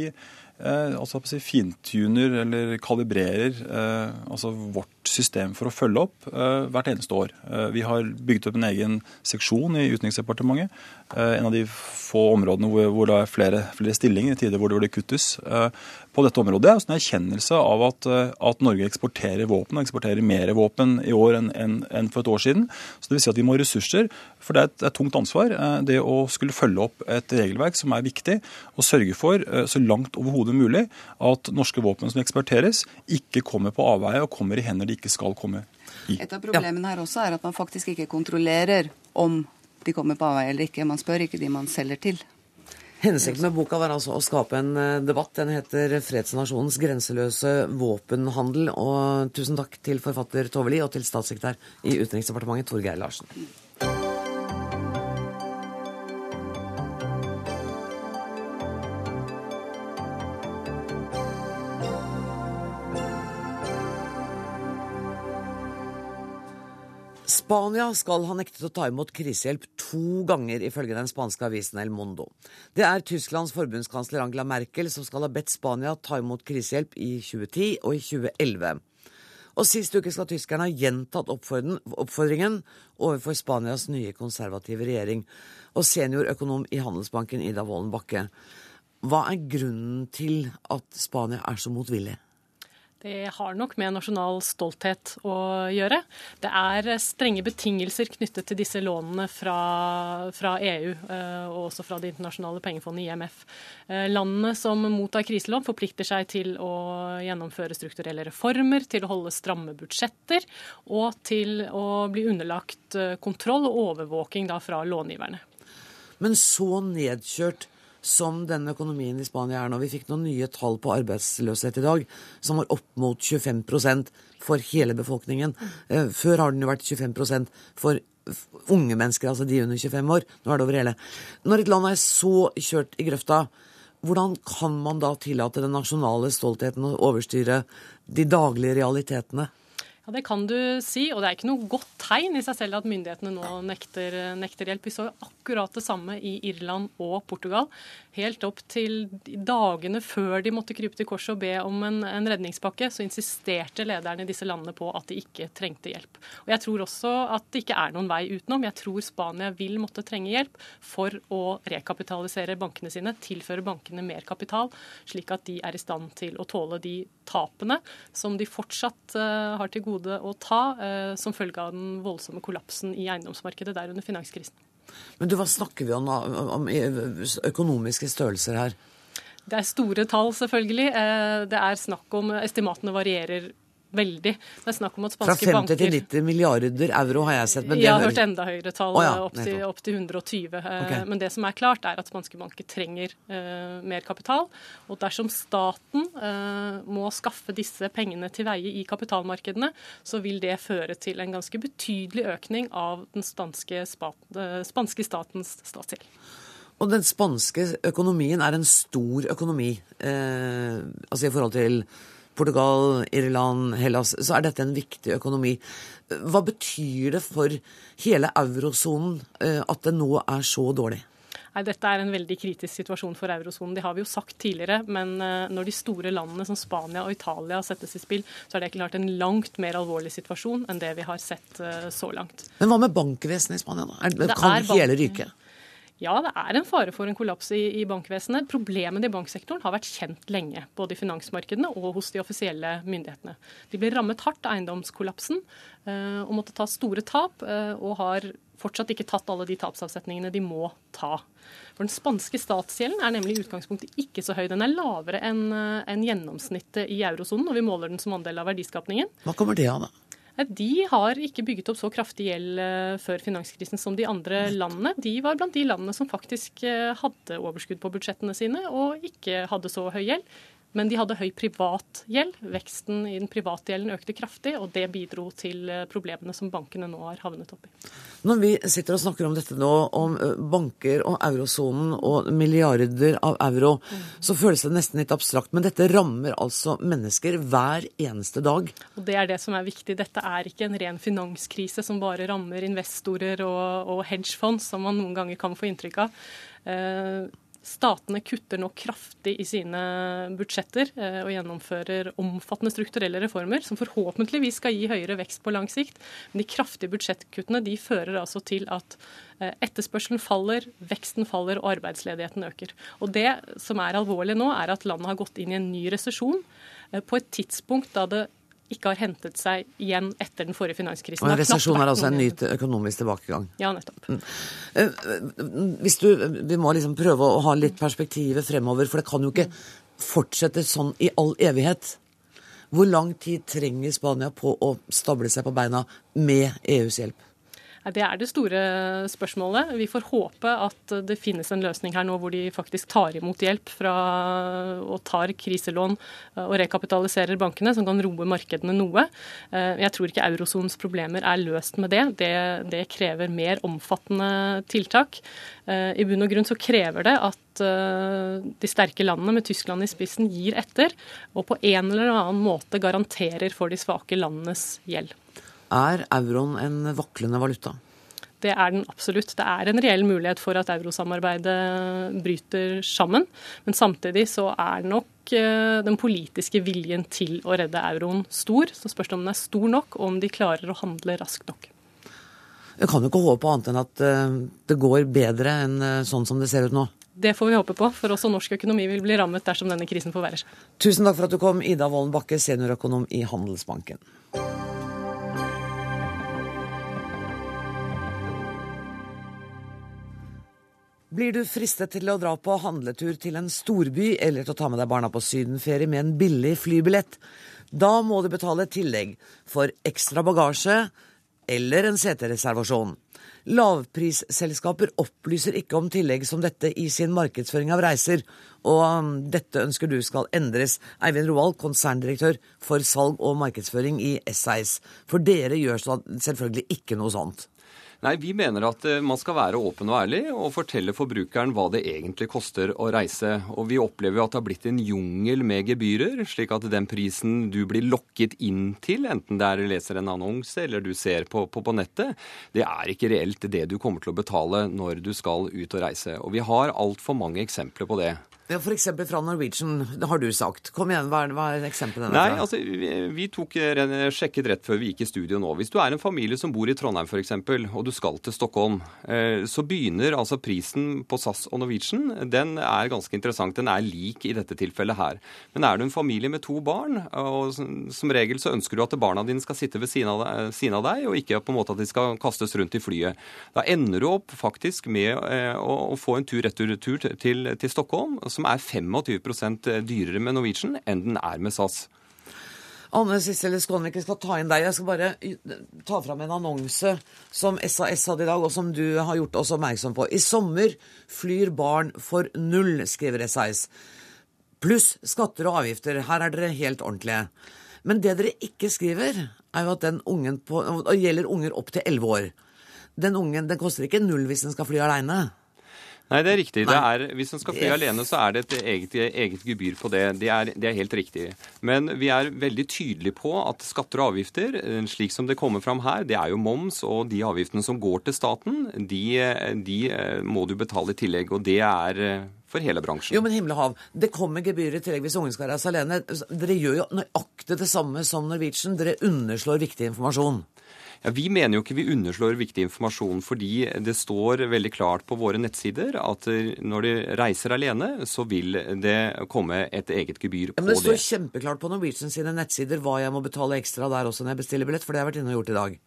eh, altså si, fintuner eller kalibrerer eh, altså vårt system for å følge opp eh, hvert eneste år. Eh, vi har bygget opp en egen seksjon i Utenriksdepartementet. Eh, en av de få områdene hvor, hvor det er flere, flere stillinger i tider hvor det, hvor det kuttes på dette området. Det er en erkjennelse av at, at, Norge eksporterer våpen, og eksporterer mer våpen i år enn, en, en for et år siden. Så det vil si at vi må ha ressurser, for det er et, et tungt ansvar det å skulle følge opp et regelverk som er viktig, og sørge for så langt overhodet mulig at norske våpen som eksporteres, ikke kommer på avveie og kommer i hender de ikke skal komme i. Et av problemene her også er at man faktisk ikke kontrollerer om de kommer på avveie eller ikke. Man spør ikke de man selger til. Hensikten med boka var altså å skape en eh, debatt. Den heter 'Fredsnasjonens grenseløse våpenhandel'. Og tusen takk til forfatter Tove Li og til statssekretær i Utenriksdepartementet Torgeir Larsen. Spania skal ha nektet å ta imot krisehjelp to ganger, ifølge den spanske avisen El Mundo. Det er Tysklands forbundskansler Angela Merkel som skal ha bedt Spania ta imot krisehjelp i 2010 og i 2011. Og sist uke skal tyskerne ha gjentatt oppfordringen overfor Spanias nye konservative regjering. Og seniorøkonom i Handelsbanken Ida Wolden Bakke, hva er grunnen til at Spania er så motvillig? Det har nok med nasjonal stolthet å gjøre. Det er strenge betingelser knyttet til disse lånene fra, fra EU eh, og også fra Det internasjonale pengefondet, IMF. Eh, landene som mottar kriselån, forplikter seg til å gjennomføre strukturelle reformer, til å holde stramme budsjetter og til å bli underlagt eh, kontroll og overvåking fra långiverne. Men så nedkjørt som denne økonomien i Spania er nå. Vi fikk noen nye tall på arbeidsløshet i dag som var opp mot 25% for hele befolkningen. Eh, før har den jo vært 25% for unge mennesker, altså de under 25 år. Nå er det over hele. Når et land er så kjørt i grøfta, hvordan kan man da tillate den nasjonale stoltheten å overstyre de daglige realitetene? Ja, Det kan du si, og det er ikke noe godt tegn i seg selv at myndighetene nå nekter, nekter hjelp. Vi så akkurat det samme i Irland og Portugal. Helt opp til dagene før de måtte krype til korset og be om en, en redningspakke, så insisterte lederne i disse landene på at de ikke trengte hjelp. Og Jeg tror også at det ikke er noen vei utenom. Jeg tror Spania vil måtte trenge hjelp for å rekapitalisere bankene sine, tilføre bankene mer kapital, slik at de er i stand til å tåle de tapene som de fortsatt uh, har til gode å ta uh, som følge av den voldsomme kollapsen i eiendomsmarkedet der under finanskrisen. Men du, hva snakker vi om, om økonomiske størrelser her? Det er store tall, selvfølgelig. Eh, det er snakk om Estimatene varierer veldig. Det er snakk om at spanske banker Fra 50 til 90 milliarder euro har jeg sett. Men jeg har hørt enda høyere tall, oh, ja, opp, til, opp, til, 120. Eh, okay. Men det som er klart, er at spanske banker trenger uh, mer kapital. Og dersom staten uh, må skaffe disse pengene til veie i kapitalmarkedene, så vil det føre til en ganske betydelig økning av den spanske, uh, spanske statens statsgjeld. Og den spanske økonomien er en stor økonomi, altså i forhold til Portugal, Irland, Hellas, så er dette en viktig økonomi. Hva betyr det for hele eurosonen eh, at det nå er så dårlig? Nei, Dette er en veldig kritisk situasjon for eurosonen. Det har vi jo sagt tidligere. Men eh, når de store landene som Spania og Italia settes i spill, så er det klart en langt mer alvorlig situasjon enn det vi har sett eh, så langt. Men hva med bankvesenet i Spania? da? Kan hele ryke? Ja, det er en fare for en kollaps i, i bankvesenet. Problemene i banksektoren har vært kjent lenge, både i finansmarkedene og hos de offisielle myndighetene. De ble rammet hardt av eiendomskollapsen uh, og måtte ta store tap, uh, og har fortsatt ikke tatt alle de tapsavsetningene de må ta. For Den spanske statsgjelden er nemlig i utgangspunktet ikke så høy. Den er lavere enn uh, en gjennomsnittet i eurosonen når vi måler den som andel av verdiskapningen. Hva kommer det av, da? De har ikke bygget opp så kraftig gjeld eh, før finanskrisen som de andre landene. De var blant de landene som faktisk eh, hadde overskudd på budsjettene sine og ikke hadde så høy gjeld. Men de hadde høy privat gjeld. Veksten i den private gjelden økte kraftig, og det bidro til eh, problemene som bankene nå har havnet oppi. Når vi sitter og snakker om dette nå, om eh, banker og eurosonen og milliarder av euro, mm. så føles det nesten litt abstrakt. Men dette rammer altså mennesker hver eneste dag. Og Det er det som er viktig. Dette er ikke en ren finanskrise som bare rammer investorer og, og hedgefond, som man noen ganger kan få inntrykk av. Statene kutter nå kraftig i sine budsjetter eh, og gjennomfører omfattende strukturelle reformer som forhåpentligvis skal gi høyere vekst på lang sikt. Men de kraftige budsjettkuttene de fører altså til at eh, etterspørselen faller, veksten faller og arbeidsledigheten øker. Og Det som er alvorlig nå, er at landet har gått inn i en ny resesjon eh, på et tidspunkt da det ikke har hentet seg igjen etter den forrige finanskrisen. Og En resesjon er altså en ny økonomisk tilbakegang? Ja, nettopp. Mm. Eh, hvis du, Vi må liksom prøve å ha litt perspektivet fremover, for det kan jo ikke fortsette sånn i all evighet. Hvor lang tid trenger Spania på å stable seg på beina med EUs hjelp? Det er det store spørsmålet. Vi får håpe at det finnes en løsning her nå hvor de faktisk tar imot hjelp fra, og tar kriselån og rekapitaliserer bankene, som kan roe markedene noe. Eh, jeg tror ikke eurosonens problemer er løst med det. det. Det krever mer omfattende tiltak. Eh, I bunn og grunn så krever det at eh, de sterke landene med Tyskland i spissen gir etter, og på en eller annen måte garanterer for de svake landenes gjeld. Er euroen en vaklende valuta? Det er den absolutt. Det er en reell mulighet for at eurosamarbeidet bryter sammen. Men samtidig så er nok eh, den politiske viljen til å redde euroen stor. Så spørs det om den er stor nok, og om de klarer å handle raskt nok. Jeg kan jo ikke håpe annet enn at eh, det går bedre enn eh, sånn som det ser ut nå. Det får vi håpe på, for også norsk økonomi vil bli rammet dersom denne krisen forverrer seg. Tusen takk for at du kom, Ida Wolden Bakke, seniorøkonom i Handelsbanken. Blir du fristet til å dra på handletur til en storby eller til å ta med deg barna på sydenferie med en billig flybillett, da må du betale tillegg for ekstra bagasje eller en setereservasjon. Lavprisselskaper opplyser ikke om tillegg som dette i sin markedsføring av reiser, og um, dette ønsker du skal endres. Eivind Roald, konserndirektør for salg og markedsføring i SAS. For dere gjør selvfølgelig ikke noe sånt. Nei, Vi mener at eh, man skal være åpen og ærlig og fortelle forbrukeren hva det egentlig koster å reise. Og Vi opplever at det har blitt en jungel med gebyrer, slik at den prisen du blir lokket inn til, enten det er du leser en annonse eller du ser på, på, på nettet, det er ikke reelt det du kommer til å betale når du skal ut og reise. Og Vi har altfor mange eksempler på det. Ja, for eksempel fra Norwegian, har du sagt. Kom igjen, hva er, hva er eksemplene? Nei, altså, vi, vi tok sjekket rett før vi gikk i studio nå. Hvis du er en familie som bor i Trondheim f.eks., og du skal til Stockholm, eh, så begynner altså prisen på SAS og Norwegian den er ganske interessant. Den er lik i dette tilfellet her. Men er du en familie med to barn, og som regel så ønsker du at barna dine skal sitte ved siden av deg, siden av deg og ikke på en måte at de skal kastes rundt i flyet, da ender du opp faktisk med eh, å, å, få en tur-retur til, til Stockholm. Som er 25 dyrere med Norwegian enn den er med SAS. Anne Sissel Skånvik, jeg skal ta inn deg. Jeg skal bare ta fram en annonse som SAS hadde i dag, og som du har gjort oss oppmerksom på. I sommer flyr barn for null, skriver SAS. Pluss skatter og avgifter. Her er dere helt ordentlige. Men det dere ikke skriver, er jo at den ungen på, gjelder unger opp til elleve år. Den ungen den koster ikke null hvis den skal fly aleine. Nei, det er riktig. Det er, hvis en skal fly yes. alene, så er det et eget, eget gebyr på det. Det er, det er, helt riktig. Men vi er veldig tydelige på at skatter og avgifter, eh, slik som det kommer fram her, det er jo moms, og de avgiftene som går til staten, de, de eh, må du betale i tillegg. Og det er eh, for hele bransjen. Jo, men himmel og hav. Det kommer gebyr i tillegg hvis ungen skal reise alene. Dere gjør jo nøyaktig det samme som Norwegian. Dere underslår viktig informasjon. Ja, Vi mener jo ikke vi underslår viktig informasjon, fordi det står veldig klart på våre nettsider at når de reiser alene, så vil det komme et eget gebyr på det. Men det står kjempeklart på Norwegian sine nettsider hva jeg må betale ekstra der også når jeg bestiller billett, for det har jeg vært inne og gjort i dag.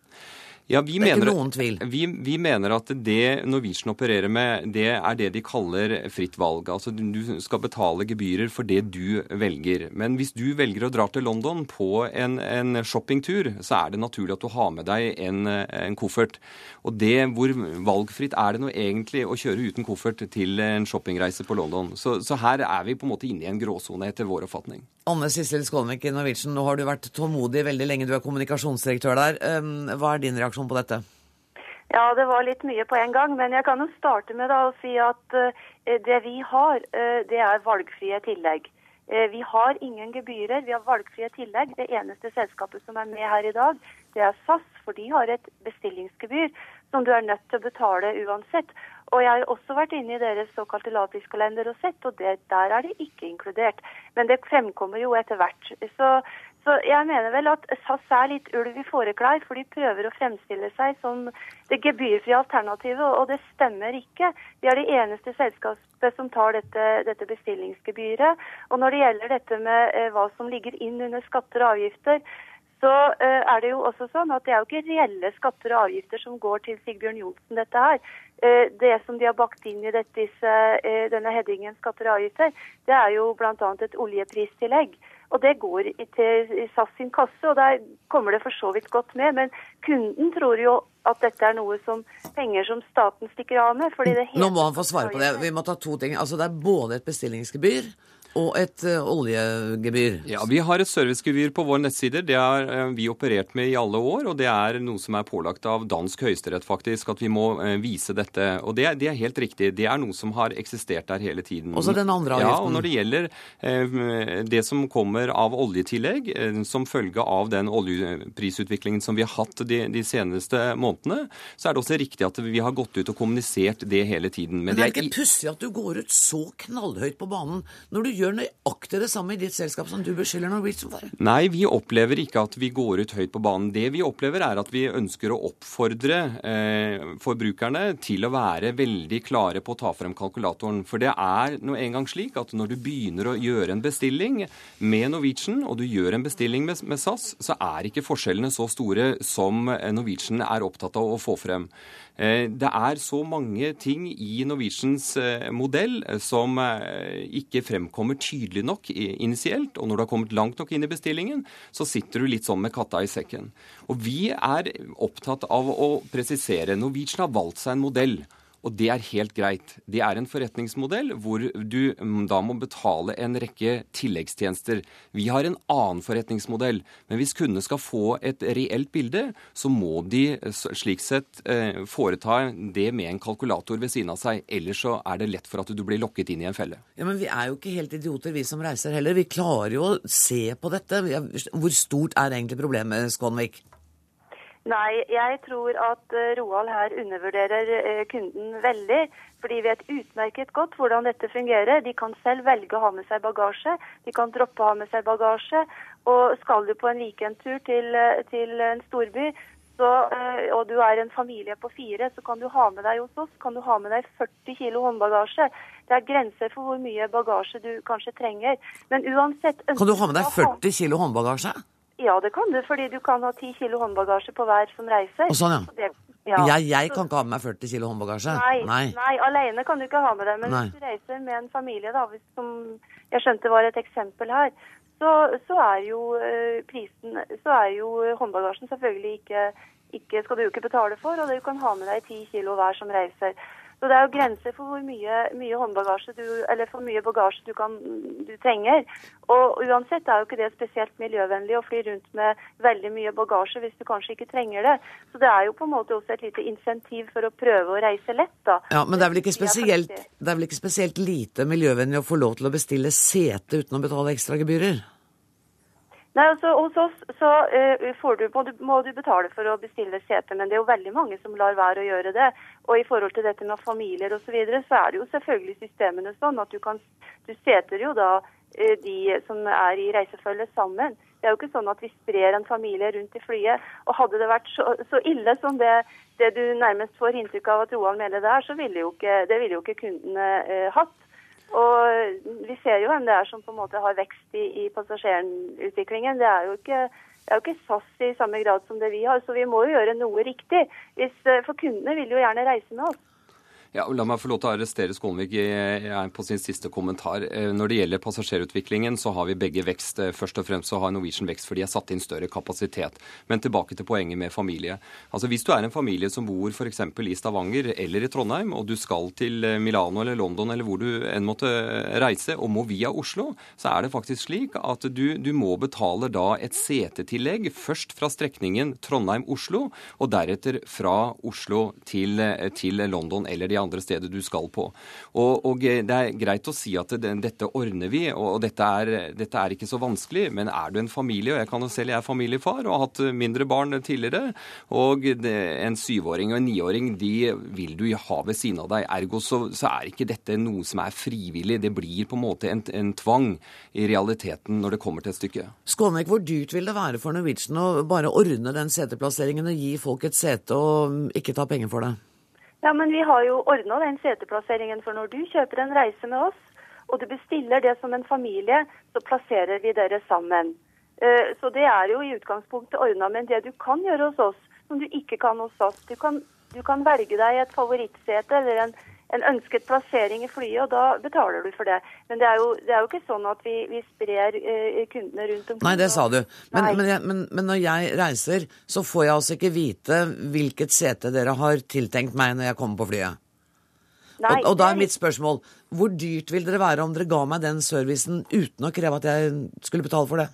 Ja, vi det er mener, ikke noen tvil. Vi, vi, mener at det Norwegian opererer med, det er det de kaller fritt valg. Altså du skal betale gebyrer for det du velger. Men hvis du velger å dra til London på en, en shoppingtur, så er det naturlig at du har med deg en, en, koffert. Og det hvor valgfritt er det nå egentlig å kjøre uten koffert til en shoppingreise på London? Så, så her er vi på en måte inne i en gråsone, etter vår oppfatning. Anne Sissel Skålvik i Norwegian, nå har du vært tålmodig veldig lenge. Du er kommunikasjonsdirektør der. Hva er din reaksjon? Reaksjon på dette? Ja, det var litt mye på en gang. Men jeg kan jo starte med å si at uh, det vi har, uh, det er valgfrie tillegg. Uh, vi har ingen gebyrer, vi har valgfrie tillegg. Det eneste selskapet som er med her i dag, det er SAS, for de har et bestillingsgebyr som du er nødt til å betale uansett. Og jeg har også vært inne i deres såkalte latiskalender og sett, og det, der er det ikke inkludert. Men det fremkommer jo etter hvert. Så, så jeg mener vel at SAS er litt ulv i fåreklær, for de prøver å fremstille seg som det gebyrfrie alternativet, og det stemmer ikke. Vi er det eneste selskapet som tar dette, dette bestillingsgebyret. Og når det gjelder dette med eh, hva som ligger inn under skatter og avgifter, så uh, er det jo også sånn at det er jo ikke reelle skatter og avgifter som går til Sigbjørn Johnsen, dette her. Uh, det som de har bakt inn i dette, disse, uh, denne headingen skatter og avgifter, det er jo bl.a. et oljepristillegg. Og det går til SAS sin kasse, og der kommer det for så vidt godt med. Men kunden tror jo at dette er noe som penger som staten stikker av med. fordi det Nå må han få svare på det. Vi må ta to ting. Altså Det er både et bestillingsgebyr og et uh, oljegebyr. Ja, Vi har et servicegebyr på våre nettsider. Det har uh, vi operert med i alle år. Og det er noe som er pålagt av dansk høyesterett, faktisk, at vi må uh, vise dette. Og det, det, er helt riktig. Det er noe som har eksistert der hele tiden. Også den andre avgiften. Ja, og når det gjelder det som kommer av oljetillegg som følge av den oljeprisutviklingen som vi har hatt de, de, seneste månedene, så er det også riktig at vi har gått ut og kommunisert det hele tiden. Men, Men det er ikke pussig at du går ut så knallhøyt på banen når du gjør gjør nøyaktig det samme i ditt selskap som du beskylder Norwegian for? Nei, vi opplever ikke at vi går ut høyt på banen. Det vi opplever, er at vi ønsker å oppfordre eh, forbrukerne til å være veldig klare på å ta frem kalkulatoren. For det er nå engang slik at når du begynner å gjøre en bestilling med Norwegian, og du gjør en bestilling med, med SAS, så er ikke forskjellene så store som Norwegian er opptatt av å få frem. Eh, det er så mange ting i Norwegians eh, modell eh, som ikke fremkommer tydelig nok initielt. Og når du har kommet langt nok inn i bestillingen, så sitter du litt sånn med katta i sekken. Og vi er opptatt av å presisere. Norwegian har valgt seg en modell. Og det er helt greit. Det er en forretningsmodell hvor du mm, da må betale en rekke tilleggstjenester. Vi har en annen forretningsmodell. Men hvis kundene skal få et reelt bilde, så må de slik sett eh, foreta det med en kalkulator ved siden av seg. Ellers så er det lett for at du blir lokket inn i en felle. Ja, Men vi er jo ikke helt idioter, vi som reiser heller. Vi klarer jo å se på dette. Hvor stort er egentlig problemet, Skånvik? Nei, jeg tror at eh, Roald her undervurderer eh, kunden veldig. For de vet utmerket godt hvordan dette fungerer. De kan selv velge å ha med seg bagasje. De kan droppe å ha med seg bagasje. Og skal du på en weekendtur til, eh, til en storby, så, og du er en familie på fire, så kan du ha med deg hos oss kan du ha med deg 40 kg håndbagasje. Det er grenser for hvor mye bagasje du kanskje trenger. Men uansett Kan du ha med deg 40 kg håndbagasje? Ja, det kan du, fordi du kan ha 10 kilo håndbagasje på hver som reiser. Og sånn, ja. Det, ja. Jeg, jeg, kan ikke ha med meg 40 kilo håndbagasje. Nei, nei. nei, alene kan du ikke ha med deg. Men nei. hvis du reiser med en familie, da, som jeg skjønte var et eksempel her, så, så er jo uh, prisen Så er jo håndbagasjen selvfølgelig ikke, ikke skal du jo ikke betale for, og du kan ha med deg 10 kilo hver som reiser. Så det er jo grenser for hvor mye, mye håndbagasje du, eller for mye bagasje du, kan, du trenger. Og uansett er jo ikke det spesielt miljøvennlig å fly rundt med veldig mye bagasje hvis du kanskje ikke trenger det. Så det er jo på en måte også et lite insentiv for å prøve å reise lett, da. Ja, Men det er vel ikke spesielt, det er vel ikke spesielt lite miljøvennlig å få lov til å bestille sete uten å betale ekstra gebyrer? Nei, altså Hos oss så uh, du, må, du, må, du, betale for å bestille sete, men det er jo veldig mange som lar være å gjøre det. Og i forhold til dette med familier osv., så, videre, så er det jo selvfølgelig systemene sånn at du kan Du seter jo da uh, de som er i reisefølge sammen. Det er jo ikke sånn at vi sprer en familie rundt i flyet. Og hadde det vært så, så ille som det, det, du nærmest får inntrykk av at Roald mener det er, så ville jo ikke, det ville jo ikke kundene uh, hatt. Og vi ser jo hvem det er som på en måte har vekst i, i passasjerutviklingen. Det er jo ikke det er jo ikke SAS i samme grad som det vi har, så vi må jo gjøre noe riktig. Hvis, for kundene vil jo gjerne reise med oss. Ja, La meg få lov til å arrestere Skånvik på sin siste kommentar. Eh, når det gjelder passasjerutviklingen, så har vi begge vekst. Eh, først og fremst så har Norwegian vekst fordi de har satt inn større kapasitet. Men tilbake til poenget med familie. Altså Hvis du er en familie som bor f.eks. i Stavanger eller i Trondheim, og du skal til eh, Milano eller London eller hvor du enn måtte reise, og må via Oslo, så er det faktisk slik at du, du må betale da et setetillegg først fra strekningen Trondheim-Oslo, og deretter fra Oslo til, til London eller de andre andre stedet du skal på. Og, og det er greit å si at det, dette ordner vi, og dette er, dette er, ikke så vanskelig. Men er du en familie, og jeg kan jo selv jeg er familiefar og har hatt mindre barn tidligere, og en syvåring og en niåring de vil du ha ved siden av deg. Ergo så, så, er ikke dette noe som er frivillig. Det blir på en måte en, en tvang i realiteten når det kommer til et stykke. Skånek, hvor dyrt vil det være for Norwegian å bare ordne den seteplasseringen og gi folk et sete og ikke ta penger for det? Ja, men Vi har jo ordna den seteplasseringen. For når du kjøper en reise med oss, og du bestiller det som en familie, så plasserer vi dere sammen. Eh, så det er jo i utgangspunktet ordna. Men det du kan gjøre hos oss, som du ikke kan hos oss Du kan, du kan velge deg et favorittsete eller en, en, ønsket plassering i flyet, og da betaler du for det. Men det er jo, det er jo ikke sånn at vi, vi sprer uh, kundene rundt omkring. Nei, det sa du. Men, men, men, men, når jeg reiser, så får jeg altså ikke vite hvilket sete dere har tiltenkt meg når jeg kommer på flyet. Nei, og, og da er mitt spørsmål hvor dyrt vil dere være om dere ga meg den servicen uten å kreve at jeg skulle betale for det?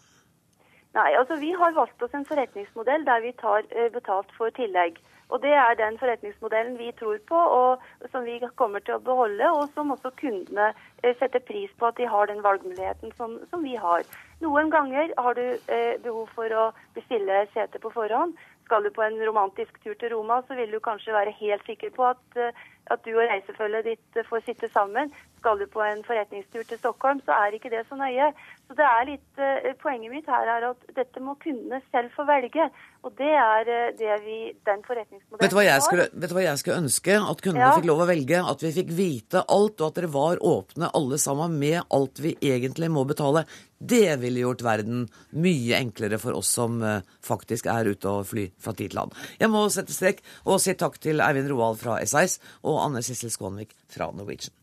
Nei, altså Vi har valgt oss en forretningsmodell der vi tar eh, betalt for tillegg. Og Det er den forretningsmodellen vi tror på, og som vi kommer til å beholde, og som også kundene eh, setter pris på at de har den valgmuligheten som, som vi har. Noen ganger har du eh, behov for å bestille sete på forhånd. Skal du på en romantisk tur til Roma, så vil du kanskje være helt sikker på at, eh, at du og reisefølget ditt får sitte sammen. Skal du på en forretningstur til Stockholm, så er ikke det så nøye. Så det er litt, uh, Poenget mitt her er at dette må kundene selv få velge. Og det er uh, det vi, den forretningsmodellen vet du, hva jeg skulle, vet du hva jeg skulle ønske? At kundene ja. fikk lov å velge. At vi fikk vite alt, og at dere var åpne alle sammen med alt vi egentlig må betale. Det ville gjort verden mye enklere for oss som faktisk er ute og fly fra tid til annen. Jeg må sette strek og si takk til Eivind Roald fra SAS og Anne Sissel Skånvik fra Norwegian.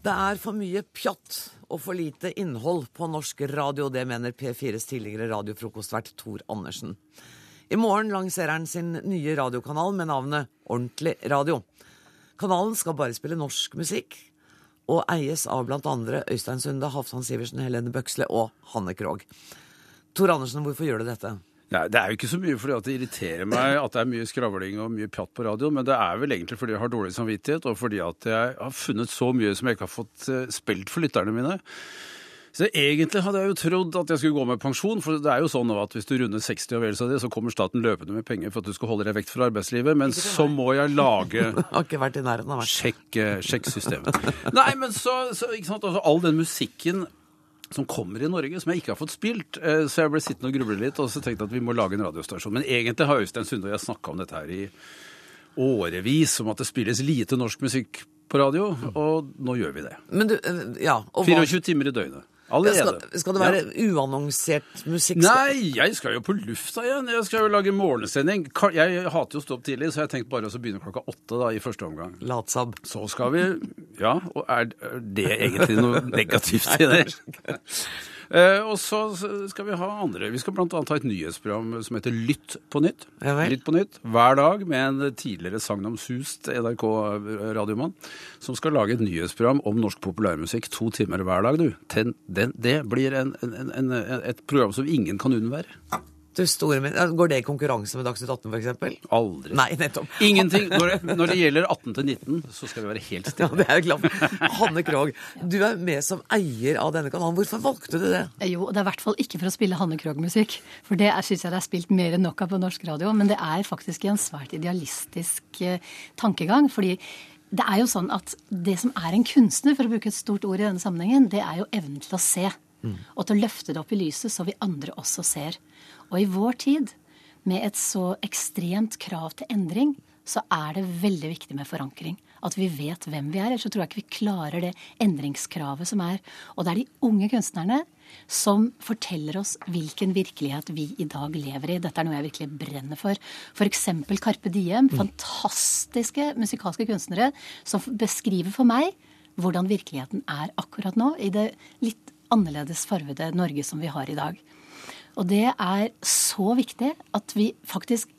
Det er for mye pjatt og for lite innhold på norsk radio. Det mener P4s tidligere radiofrokostvert Tor Andersen. I morgen lanserer han sin nye radiokanal med navnet Ordentlig radio. Kanalen skal bare spille norsk musikk, og eies av bl.a. Øystein Sunde, Halvdan Sivertsen, Helene Bøksle og Hanne Krogh. Tor Andersen, hvorfor gjør du dette? Nei, Det er jo ikke så mye fordi det irriterer meg at det er mye skravling og mye pjatt på radio, men det er vel egentlig fordi jeg har dårlig samvittighet, og fordi at jeg har funnet så mye som jeg ikke har fått eh, spilt for lytterne mine. Så egentlig hadde jeg jo trodd at jeg skulle gå med pensjon, for det er jo sånn at hvis du runder 60 og vel så det, så kommer staten løpende med penger for at du skal holde deg vekk fra arbeidslivet, men så må jeg lage Har ikke vært i nærheten av meg. Sjekk, sjekk. Nei, men så, så ikke sant, altså, all den musikken som kommer i Norge, som jeg ikke har fått spilt. Eh, så jeg ble sittende og gruble litt, og så tenkte jeg at vi må lage en radiostasjon. Men egentlig har Øystein Sunde og jeg snakka om dette her i årevis, om at det spilles lite norsk musikk på radio, og nå gjør vi det. Men du, eh, ja, 24 timer i døgnet. Allerede. Skal, skal, det være ja. uannonsert musikk? Nei, jeg skal jo på lufta igjen. Jeg skal jo lage morgensending. Jeg hater jo å stå opp tidlig, så jeg tenkte bare å begynne klokka åtte da, i første omgang. Latsab. Så skal vi Ja, og er det egentlig noe negativt i det? Eh, og så skal vi ha andre. Vi skal bl.a. ha et nyhetsprogram som heter Lytt på nytt. Ja, Lytt på nytt hver dag med en tidligere sagnomsust NRK-radiomann som skal lage et nyhetsprogram om norsk populærmusikk to timer hver dag. Du. Ten, den, det blir en, en, en, et program som ingen kan unnvære. Du store min. Går det i konkurranse med Dagsnytt 18 f.eks.? Aldri. Nei, nettopp. Ingenting. Når det, når det gjelder 18 til 19, så skal vi være helt stille. Ja, det er jeg glad for. Hanne Krogh, du er med som eier av denne kanalen. Hvorfor valgte du det? Jo, det er i hvert fall ikke for å spille Hanne Krogh-musikk. For det syns jeg det er spilt mer enn nok av på norsk radio. Men det er faktisk en svært idealistisk eh, tankegang. fordi det er jo sånn at det som er en kunstner, for å bruke et stort ord i denne sammenhengen, det er jo evnen til å se. Mm. Og til å løfte det opp i lyset så vi andre også ser. Og i vår tid, med et så ekstremt krav til endring, så er det veldig viktig med forankring. At vi vet hvem vi er. Ellers så tror jeg ikke vi klarer det endringskravet som er. Og det er de unge kunstnerne som forteller oss hvilken virkelighet vi i dag lever i. Dette er noe jeg virkelig brenner for. F.eks. Carpe Diem. Mm. Fantastiske musikalske kunstnere som beskriver for meg hvordan virkeligheten er akkurat nå, i det litt annerledes farvede Norge som vi har i dag. Og det er så viktig at vi faktisk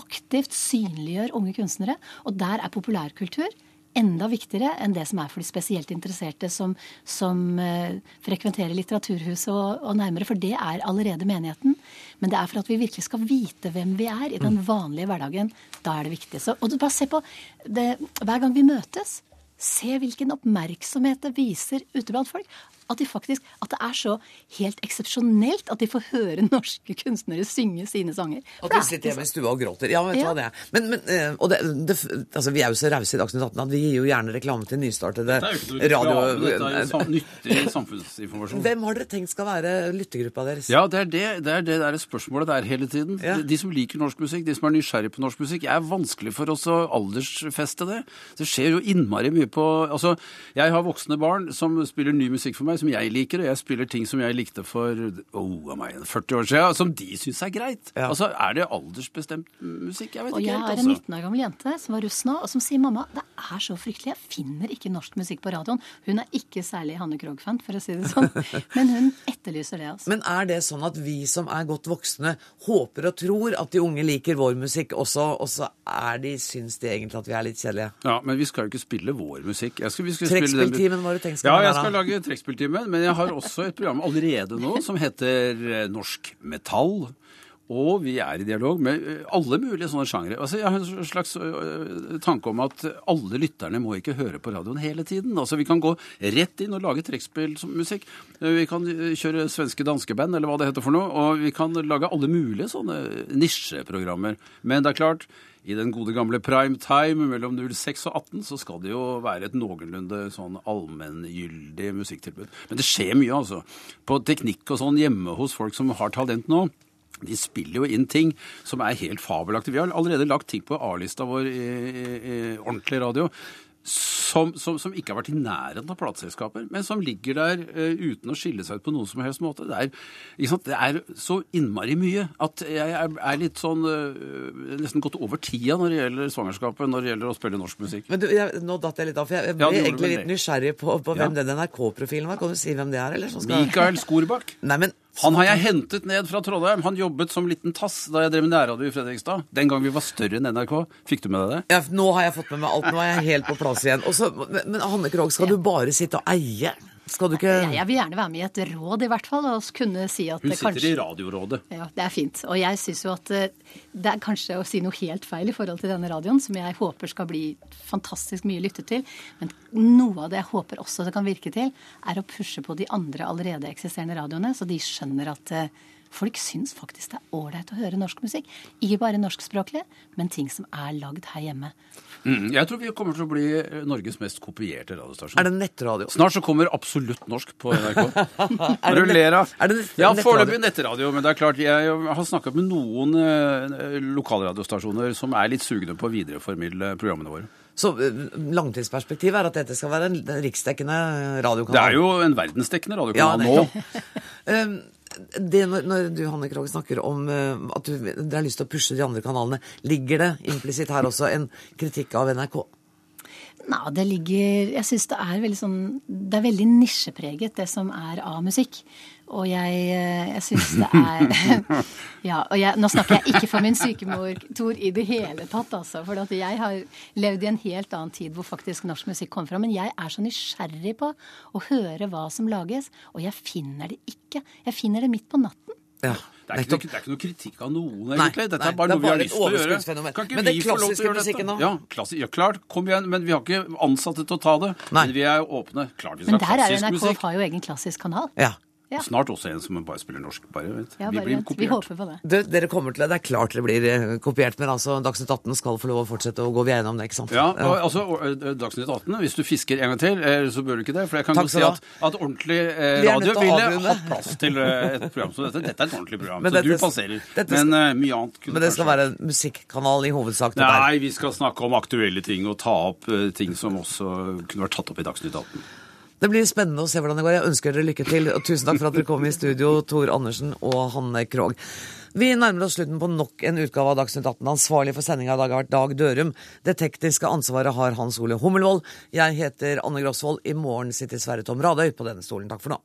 aktivt synliggjør unge kunstnere. Og der er populærkultur enda viktigere enn det som er for de spesielt interesserte som, som uh, frekventerer Litteraturhuset og, og, nærmere, for det er allerede menigheten. Men det er for at vi virkelig skal vite hvem vi er i den mm. vanlige hverdagen. Da er det viktig. Så, og bare se på det, Hver gang vi møtes, se hvilken oppmerksomhet det viser ute blant folk at, de faktisk, at det er så helt eksepsjonelt at de får høre norske kunstnere synge sine sanger. At de sitter hjemme i stua og gråter. Ja, vet du ja. hva det er. Men, men eh, og det, det, altså, vi er jo så rause i Dagsnytt 18 at vi gir jo gjerne reklame til nystartede radio... Det er jo nyttig samfunnsinformasjon. Hvem har dere tenkt skal være lyttergruppa deres? Ja, det er det, det, er det der spørsmålet det er hele tiden. Ja. De som liker norsk musikk, de som er nysgjerrige på norsk musikk. er vanskelig for oss å aldersfeste det. Det skjer jo innmari mye på Altså, jeg har voksne barn som spiller ny musikk for meg som jeg liker, og jeg spiller ting som jeg likte for oh, meg, 40 år siden, som de syns er greit. Ja. Altså, Er det aldersbestemt musikk? Jeg vet og ikke helt. Og jeg har en 19 år gammel jente som var russ nå, og som sier mamma, det er så fryktelig, jeg finner ikke norsk musikk på radioen. Hun er ikke særlig Hanne Krogh-fan, for å si det sånn, men hun etterlyser det. altså. Men er det sånn at vi som er godt voksne, håper og tror at de unge liker vår musikk også, og så er de, syns de egentlig at vi er litt kjedelige? Ja, men vi skal jo ikke spille vår musikk. Trekkspilltimen, hva har du tenkt skal Ja, jeg skal lage trekkspilltimen, men jeg har også et program allerede nå som heter eh, Norsk Metall. Og vi er i dialog med eh, alle mulige sånne sjangre. Altså, jeg har en slags eh, tanke om at alle lytterne må ikke høre på radioen hele tiden. Altså, Vi kan gå rett inn og lage trekkspillmusikk. Vi kan kjøre svenske danskeband, eller hva det heter for noe. Og vi kan lage alle mulige sånne nisjeprogrammer. Men det er klart, i den gode gamle prime time mellom 06 og 18 så skal det jo være et noenlunde sånn allmenngyldig musikktilbud. Men det skjer mye, altså. På teknikk og sånn hjemme hos folk som har talent nå. De spiller jo inn ting som er helt fabelaktige. Vi har allerede lagt ting på A-lista vår i, i, i ordentlig radio som, som, som, ikke har vært i nærheten av plateselskaper, men som ligger der uh, uten å skille seg ut på noen som helst måte. Det er, det er så innmari mye at jeg er, er litt sånn uh, nesten gått over tida når det gjelder svangerskapet, når det gjelder å spille norsk musikk. Men du, jeg, Nå datt jeg litt av, for jeg, ble ja, egentlig litt nysgjerrig på, på hvem ja. den NRK-profilen var. Kan du si hvem det er? eller? Skal... Mikael Skorbakk. Nei, men han har jeg hentet ned fra Trondheim. Han jobbet som liten tass da jeg drev med nærradio i Fredrikstad. Den gang vi var større enn NRK. Fikk du med deg det? Ja, Nå har jeg fått med meg alt. Nå er jeg helt på plass igjen. Også, men, men Hanne Krogh, skal du bare sitte og eie? Skal du ikke jeg, jeg vil gjerne være med i et råd, i hvert fall. Og kunne si at Hun sitter kanskje... i Radiorådet. Ja, det er fint. Og jeg syns jo at eh, det er kanskje å si noe helt feil i forhold til denne radioen, som jeg håper skal bli fantastisk mye lyttet til. Men noe av det jeg håper også det kan virke til, er å pushe på de andre allerede eksisterende radioene, så de skjønner at eh, Folk syns faktisk det er ålreit å høre norsk musikk. Ikke bare norskspråklig, men ting som er lagd her hjemme. Mm, jeg tror vi kommer til å bli eh, Norges mest kopierte radiostasjon. Er det nettradio? Snart så kommer Absolutt norsk på NRK. er det ler av. Det ja, foreløpig nettradio. Men det er klart, jeg har snakket med noen uh, lokalradiostasjoner som er litt sugne på å videreformidle programmene våre. Så uh, langtidsperspektivet er at dette skal være en riksdekkende radiokanal? Det er jo en verdensdekkende radiokanal ja, nå. det når, når, du Hanne Krogh, snakker om uh, at du, dere har lyst til å pushe de andre kanalene, ligger det implisitt her også en kritikk av NRK? Nei, det ligger Jeg syns det er veldig sånn Det er veldig nisjepreget, det som er av musikk. Og jeg, eh, jeg syns det er Ja, og jeg, nå snakker jeg ikke for min sykemor Tor i det hele tatt, altså. For jeg har levd i en helt annen tid hvor faktisk norsk musikk kom fra. Men jeg er så nysgjerrig på å høre hva som lages, og jeg finner det ikke. Jeg finner det midt på natten. Ja. Det er, ikke, det er, ikke, noe kritikk av noen, egentlig. Dette nei, er bare noe vi har lyst til å gjøre. Kan ikke men det vi få lov til å gjøre dette? Nå? Ja, klassi, ja, klart. Kom igjen. Men vi har ikke ansatte til å ta det. Nei. Men vi er åpne. Klart vi skal ha klassisk musikk. Men der er jo NRK har jo egen klassisk kanal. Ja. Ja. Snart også en som bare spiller norsk. Bare, vet. Ja, bare vi blir kopiert. Vi håper på det. Du, dere kommer til det. Det er klart dere blir eh, kopiert, men altså Dagsnytt 18 skal få lov å fortsette å gå gjennom det, ikke sant? Ja, og, altså eh, Dagsnytt 18, hvis du fisker en gang til, eh, så bør du ikke det. For jeg kan godt si at, at ordentlig eh, radio ville hatt plass til et program som dette. Dette er et ordentlig program, men så dette, du passerer. Dette, men uh, mye annet kunne Men det skal kanskje... være en musikkanal i hovedsak? Nei, vi skal snakke om aktuelle ting og ta opp uh, ting som også kunne vært tatt opp i Dagsnytt 18. Det blir spennende å se hvordan det går. Jeg ønsker dere lykke til. Og tusen takk for at dere kom i studio, Tor Andersen og Hanne Krogh. Vi nærmer oss slutten på nok en utgave av Dagsnytt 18. Ansvarlig for sendinga i dag har vært Dag Dørum. Det tekniske ansvaret har Hans Ole Hummelvold. Jeg heter Anne Grosvold. I morgen sitter Sverre Tom Radøy på denne stolen. Takk for nå.